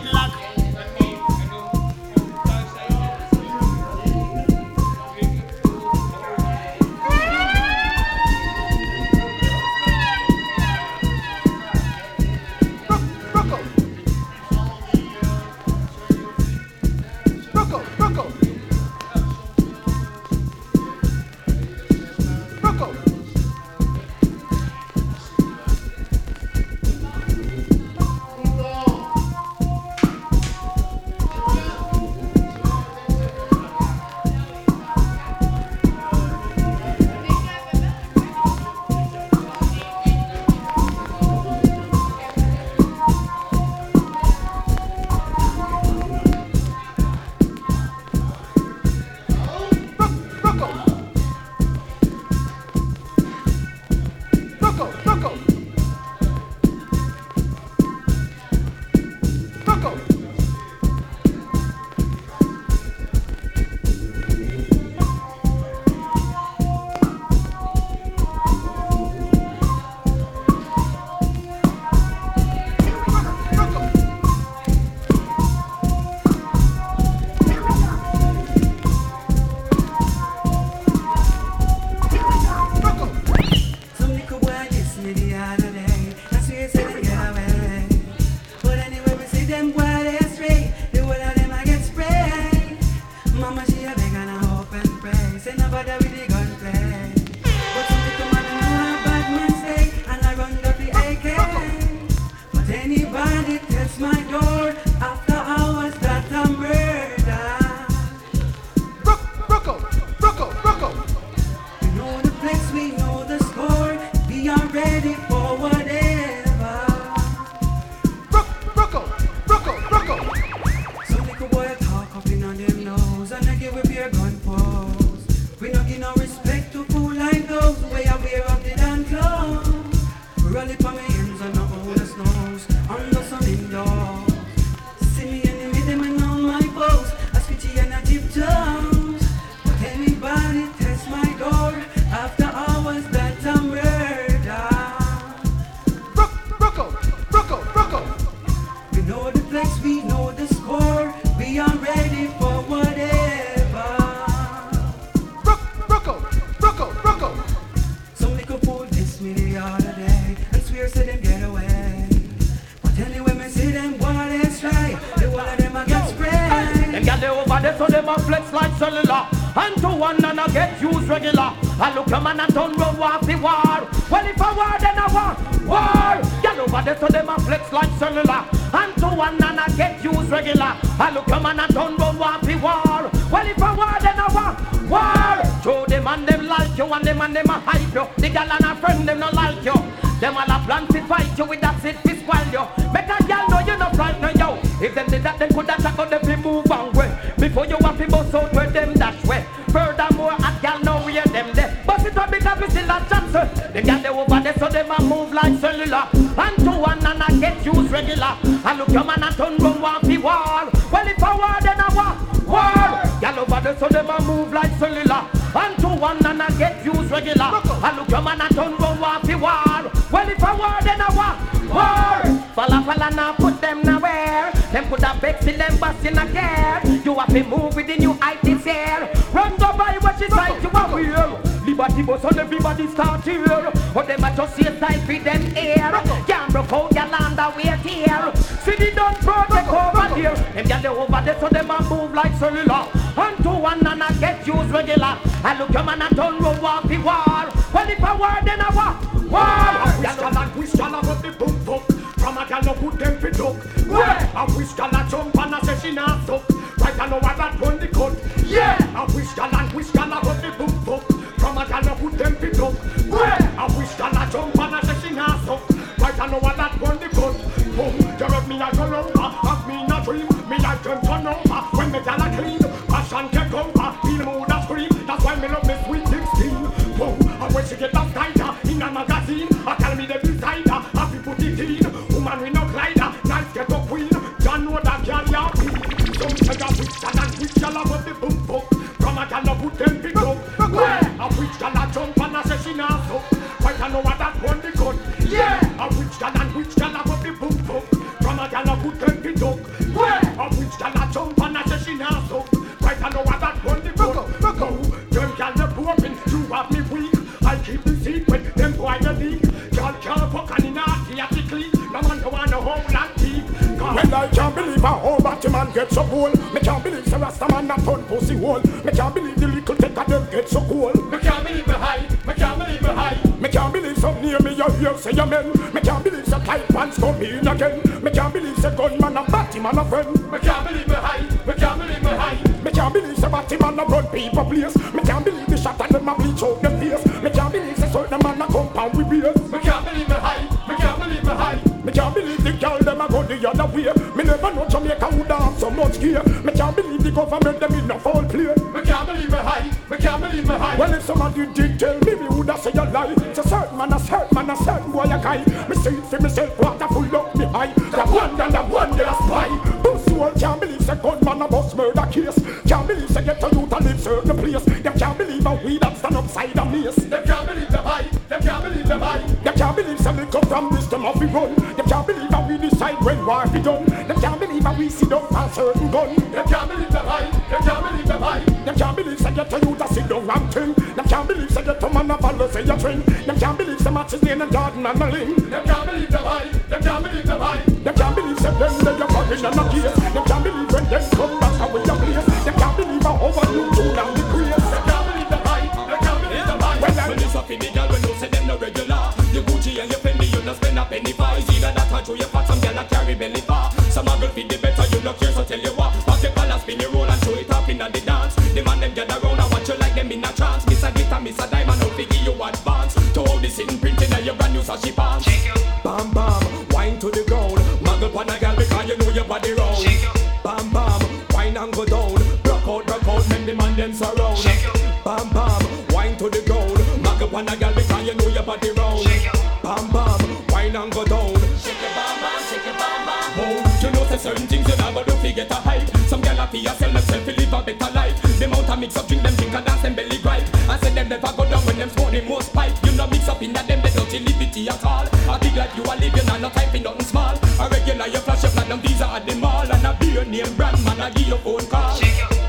get a hype. Some gyal a fi a sell themself fi live a better life. Them out a mix up drink them drink and dance them belly gripe. I say them never go down when them smoke the most pipe. You know mix up in that them they don't liberty at all. A big like you a live you know no type in nothing small. A regular you flash your platinum visa at the mall and a beer name brand man a give your phone call.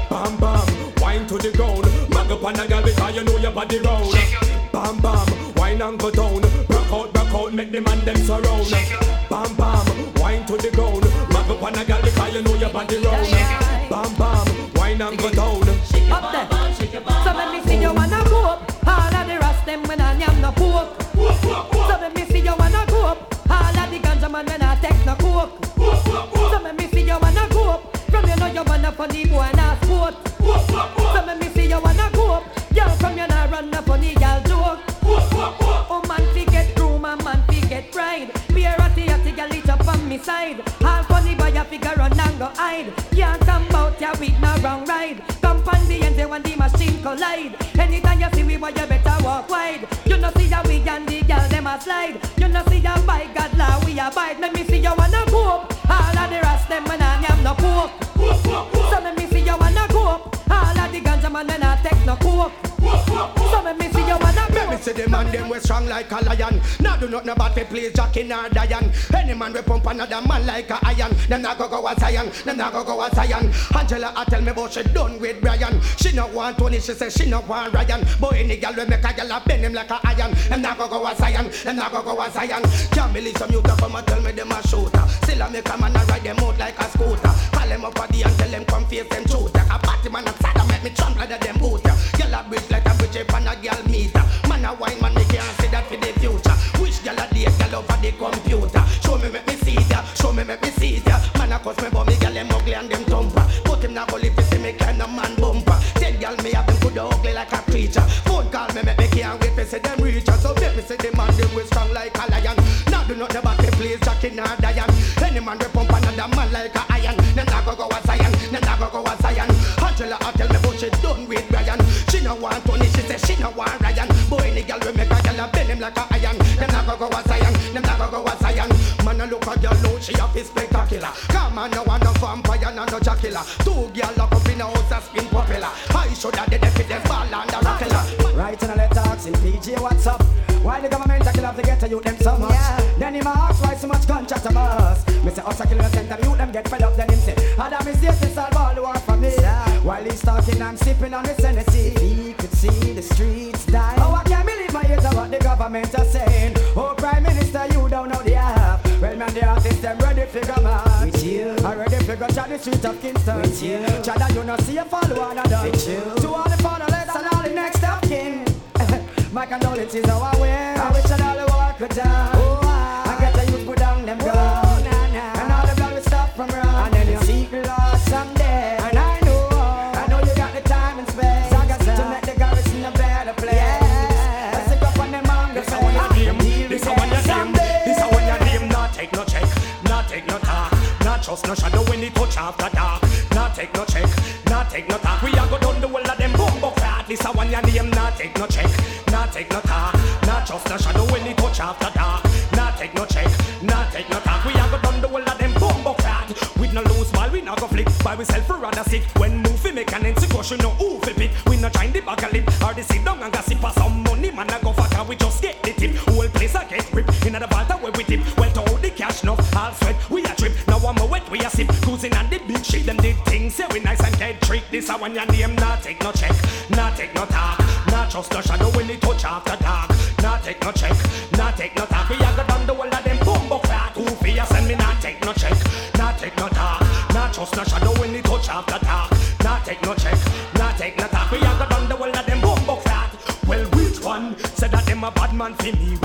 Bam bam, wine to the ground. Mag up on a girl because you know your body round. Bam bam, wine and go down. Rock out, rock out, make the man them surround. You know your round. Bam bam, wine and go walk wide. You know see ya we and the girl them a slide. You know see ya by God law we abide. Let me see you wanna up. All of the rest them when I am no poke. So let me see you wanna up. All of the ganja man when I take no coke. Go Let me see the man them we strong like a lion. Now do not know about me please Jackie nor Diane. Any man we pump another man like a iron. Them not go go a Zion. Them not go go a Zion. Angela I tell me about she done with Brian. She not want Tony. She say she not want Ryan. Boy any girl we make a girl a bend him like a iron. Them not go go a Zion. Them not go go a Zion. Can't believe some youth come and tell me them a shooter. Still I make a man a ride them out like a scooter. Call them up a day and tell them come face them shooter. A party man a make me trample under them boot. Girl a bridge like a bridge up on a girl meter. A wine man me can't see that for the future. Which girl a date girl over the computer? Show me make me see ya. Show me make me see ya. Man a cuss me but me she a fi spectacular. Come on no one no vampire no no Dracula. Two girl lock up in a house a spin popular. I should have dead if them ball and a rockilla. Right in a letter asking PJ what's up. Why the government a kill off the ghetto youth them so much? Then him a ask why so much contract a bus. Me say us a kill the center youth them get fed up. Then him say, Adam is here to solve all the war for me. While he's talking, I'm sipping on the Tennessee. Ready to go to the street of Kingston. With you, Chada, you not see a follow and a done. With you, to all the fatherless and all the next of kin. My condolences I win. I wish that all the war could die. No shadow when it touch after dark. Not take no check, This one your name. Not take no check, not take no talk, not trust no shadow when it touch after dark. Not take no check, not take no talk. We a go down the whole of them bumbo flat. Who fi a send me not take no check, not take no talk, not trust no shadow when it touch after dark. Not take no check, not take no talk. We a go down the whole of them bumbo flat. Well, which one said that them a bad man for me?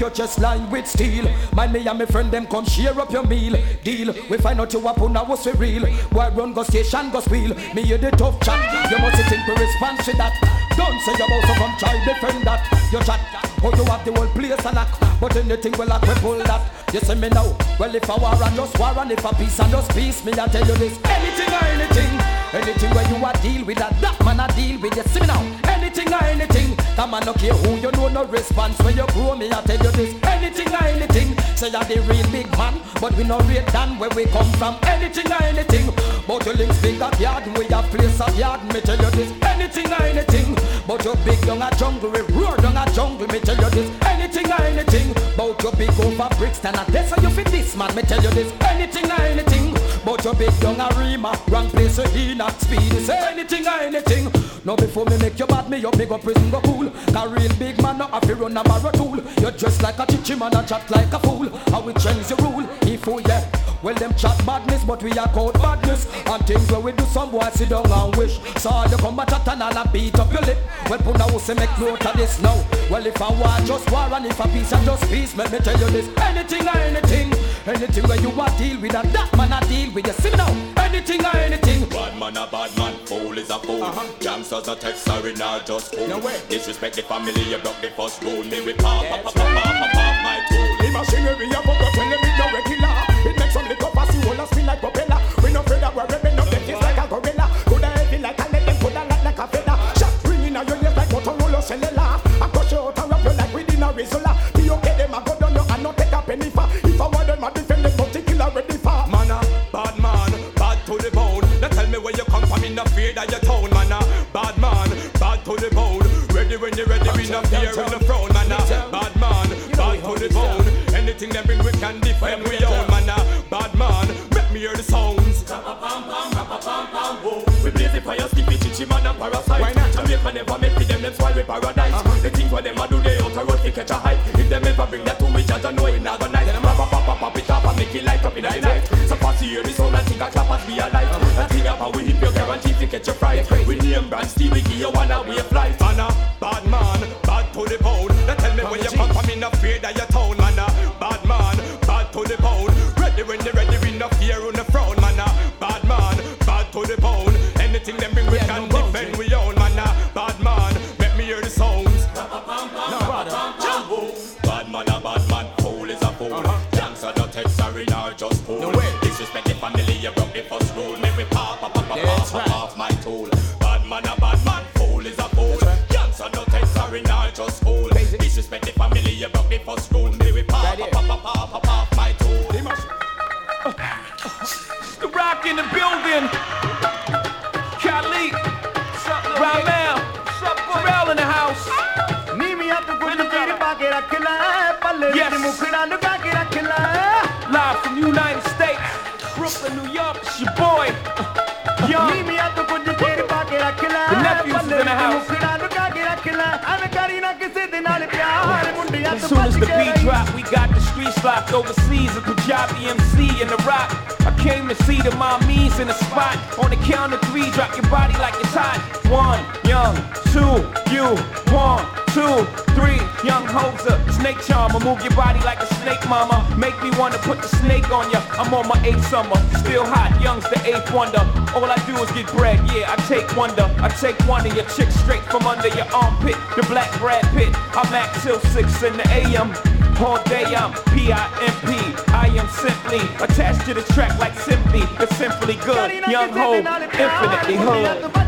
You think your chest lined with steel? Mind me and my friend them come share up your meal. Deal. We find out you up on was for real. Why run go station go squeal? Me hear the tough chat. You must think we respond to that. Don't say you're about to come try defend that. You chat. Oh you have the whole place a lock. But anything will like we pull that. You see me now. Well if a war and just war and if a peace and just peace, me I tell you this. Anything or anything. Anything where you a deal with that, that man a deal with you. See me now. Anything or anything. That man no care who you know, no response. When you grow me, I tell you this. Anything or anything. Say you're the real big man, but we no rate than where we come from. Anything or anything. But your links big up yard, we have place of yard. Me tell you this. Anything or anything. But your big down a jungle, we roar down a jungle. Me tell you this. Anything or anything. But your big over Brixton, and that's how you fit this man. Me tell you this. Anything or anything. But your big down a Rima, wrong place so he not speed. Say anything or anything. No before me make you bad, me up, me go prison go cool. Cause real big man no have to run a barrow tool. You dress like a chichi man and chat like a fool. How we change the rule? If we yeah. Well, them chat badness, but we are called badness. And things where we do some boy sit down and wish. So you come and chat and and beat up your lip. Well, put now say make note of this now. Well, if I war, just war, and if a peace, and just peace. Let me tell you this: anything or anything, anything where you want deal with, and that man I deal with. You see me now, anything or anything. Bad man a bad man, fool is a fool. Uh-huh. Gangsters a text, sorry, not just cool. Disrespect the family, you broke the first rule. Me we pop, pop, pop, pop, pop, pop, my tool. The machinery a go tell me we in the throne, man a bad man, bad to the bone. Anything them bring we can defend we own, man a bad man. Make me hear the sounds. We blaze the fire, skip it, chichi man and parasite. Why not? Jamaica never make it, them them spoil with paradise. Uh-huh. The things what them a do, they out a road to catch a hype. If them ever bring that to me, judge I know it not gonna night. Then rap, pop, pop, pop it up and make it light up in the night. So fast hear the sound and think I clap and be alive. That uh-huh. thing and we hit your guarantee to catch your fright. We name brand Steve, we give you one flight. Man a bad As soon as the beat drop, we got the streets locked overseas. A Punjabi MC in the rock. I came to see the mommies in the spot. On the count of three, drop your body like it's hot. One, young, two, you, one, two, three, young hoser, snake charmer. Move your body like a snake, mama. Make me wanna put the snake on ya. I'm on my eighth summer, still hot, young's the eighth wonder. All I do is get bread, yeah, I take wonder. I take one of your chicks straight from under your armpit. The black Brad Pitt, I'm at till six in the AM. All day I'm P-I-M-P. I am simply attached to the track like simply. It's simply good. Young Ho, infinitely hood.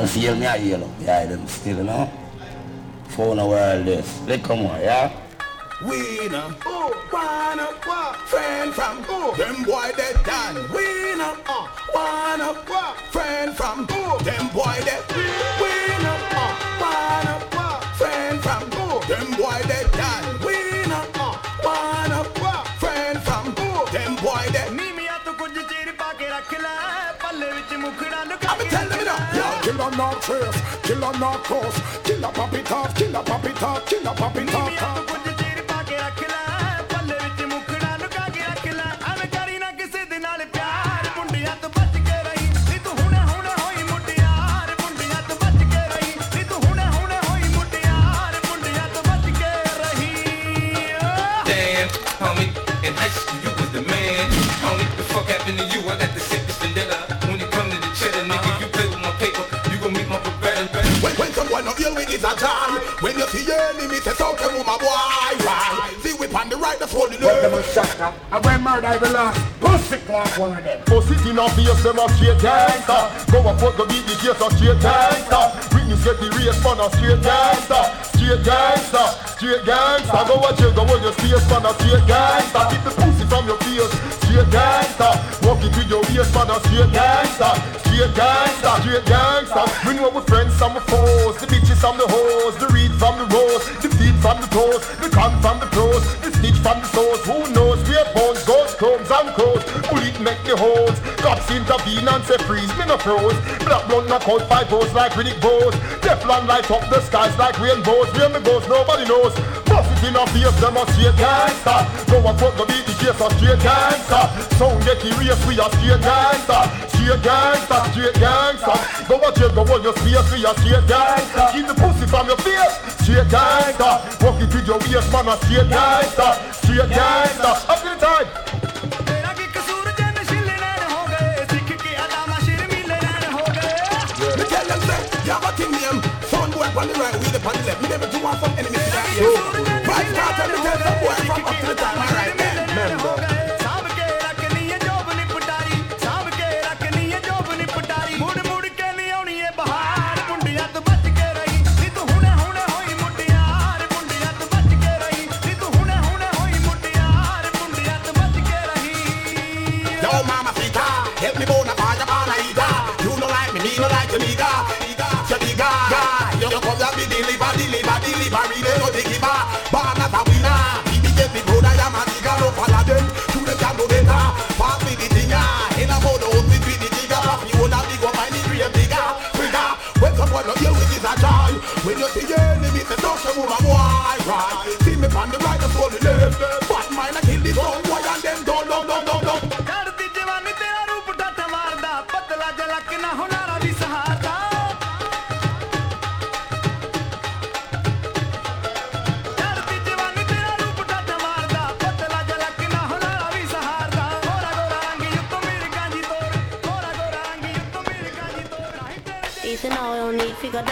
Don't feel me, I yell up behind them still, you know. Phone a world this. Let come on, yeah? Winner, oh, wanna what? Friend from oh, them boy they done. Winner, uh, wanna what? Friend from oh, them boy they. Winner, Killer not trace, killer not cross, killer pop it off, killer pop it off, killer pop it off. Right the phone the left I went murder every last pussy clap one of them. Pussy in a face, them a straight gangster Go a fuck, go beat the case, a straight gangster Witness get the race, man, a straight gangster Straight gangster, straight gangster Go a jail, go on your space, man, a straight gangster Keep the pussy from your face, straight gangster Walk it with your waist, man, a straight gangster Straight gangster, straight gangster We know we friends and we foes The bitches and the hoes. The read from the rose Feet from the toes The con from the pros The stitch from the soles Who knows? Where bones goes, crumbs and crows Bullet make the holes. Cops intervene and say freeze, me no froze. Black blood knock out five holes like Riddick Bowes Teflon light up the skies like rainbows. Where me goes, nobody knows. Bust in a face, them a straight gangster. Go and fuck the beat, the case a straight gangster. Sound get the race, we a straight gangster straight gangsta, straight gangsta. Go a jail, go on your space, we a straight gangsta. Keep the pussy from your face, straight gangsta. Walk it with your waist, man, a straight gangsta, straight gangsta. Up to the time. On the right, we the left. Me never do one from enemies. Right, yeah. Right, start and me tell some boy from up to the right, All right, remember.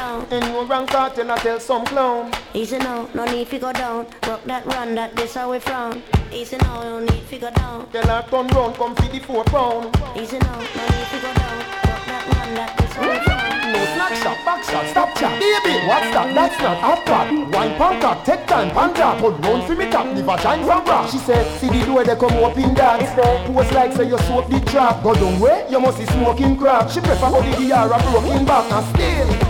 Down. And you rank out and I tell some clown Easy now, no need to go down. Rock that run, that this how we frown. Easy now, no need to go down. Tell her turn round, come see the four pound Easy now, no need to go down. Rock that run, that this how we mm. frown. No snack shot, back shot, stop chat Baby, what's that? That's not hot pot Wine pan cock, take time, pan drop Put round for me top, never shine from rock She said, see the door they come up in dance Post like say you soak the trap Go down way, you must be smoking crap She prefer how the DR a broken back And still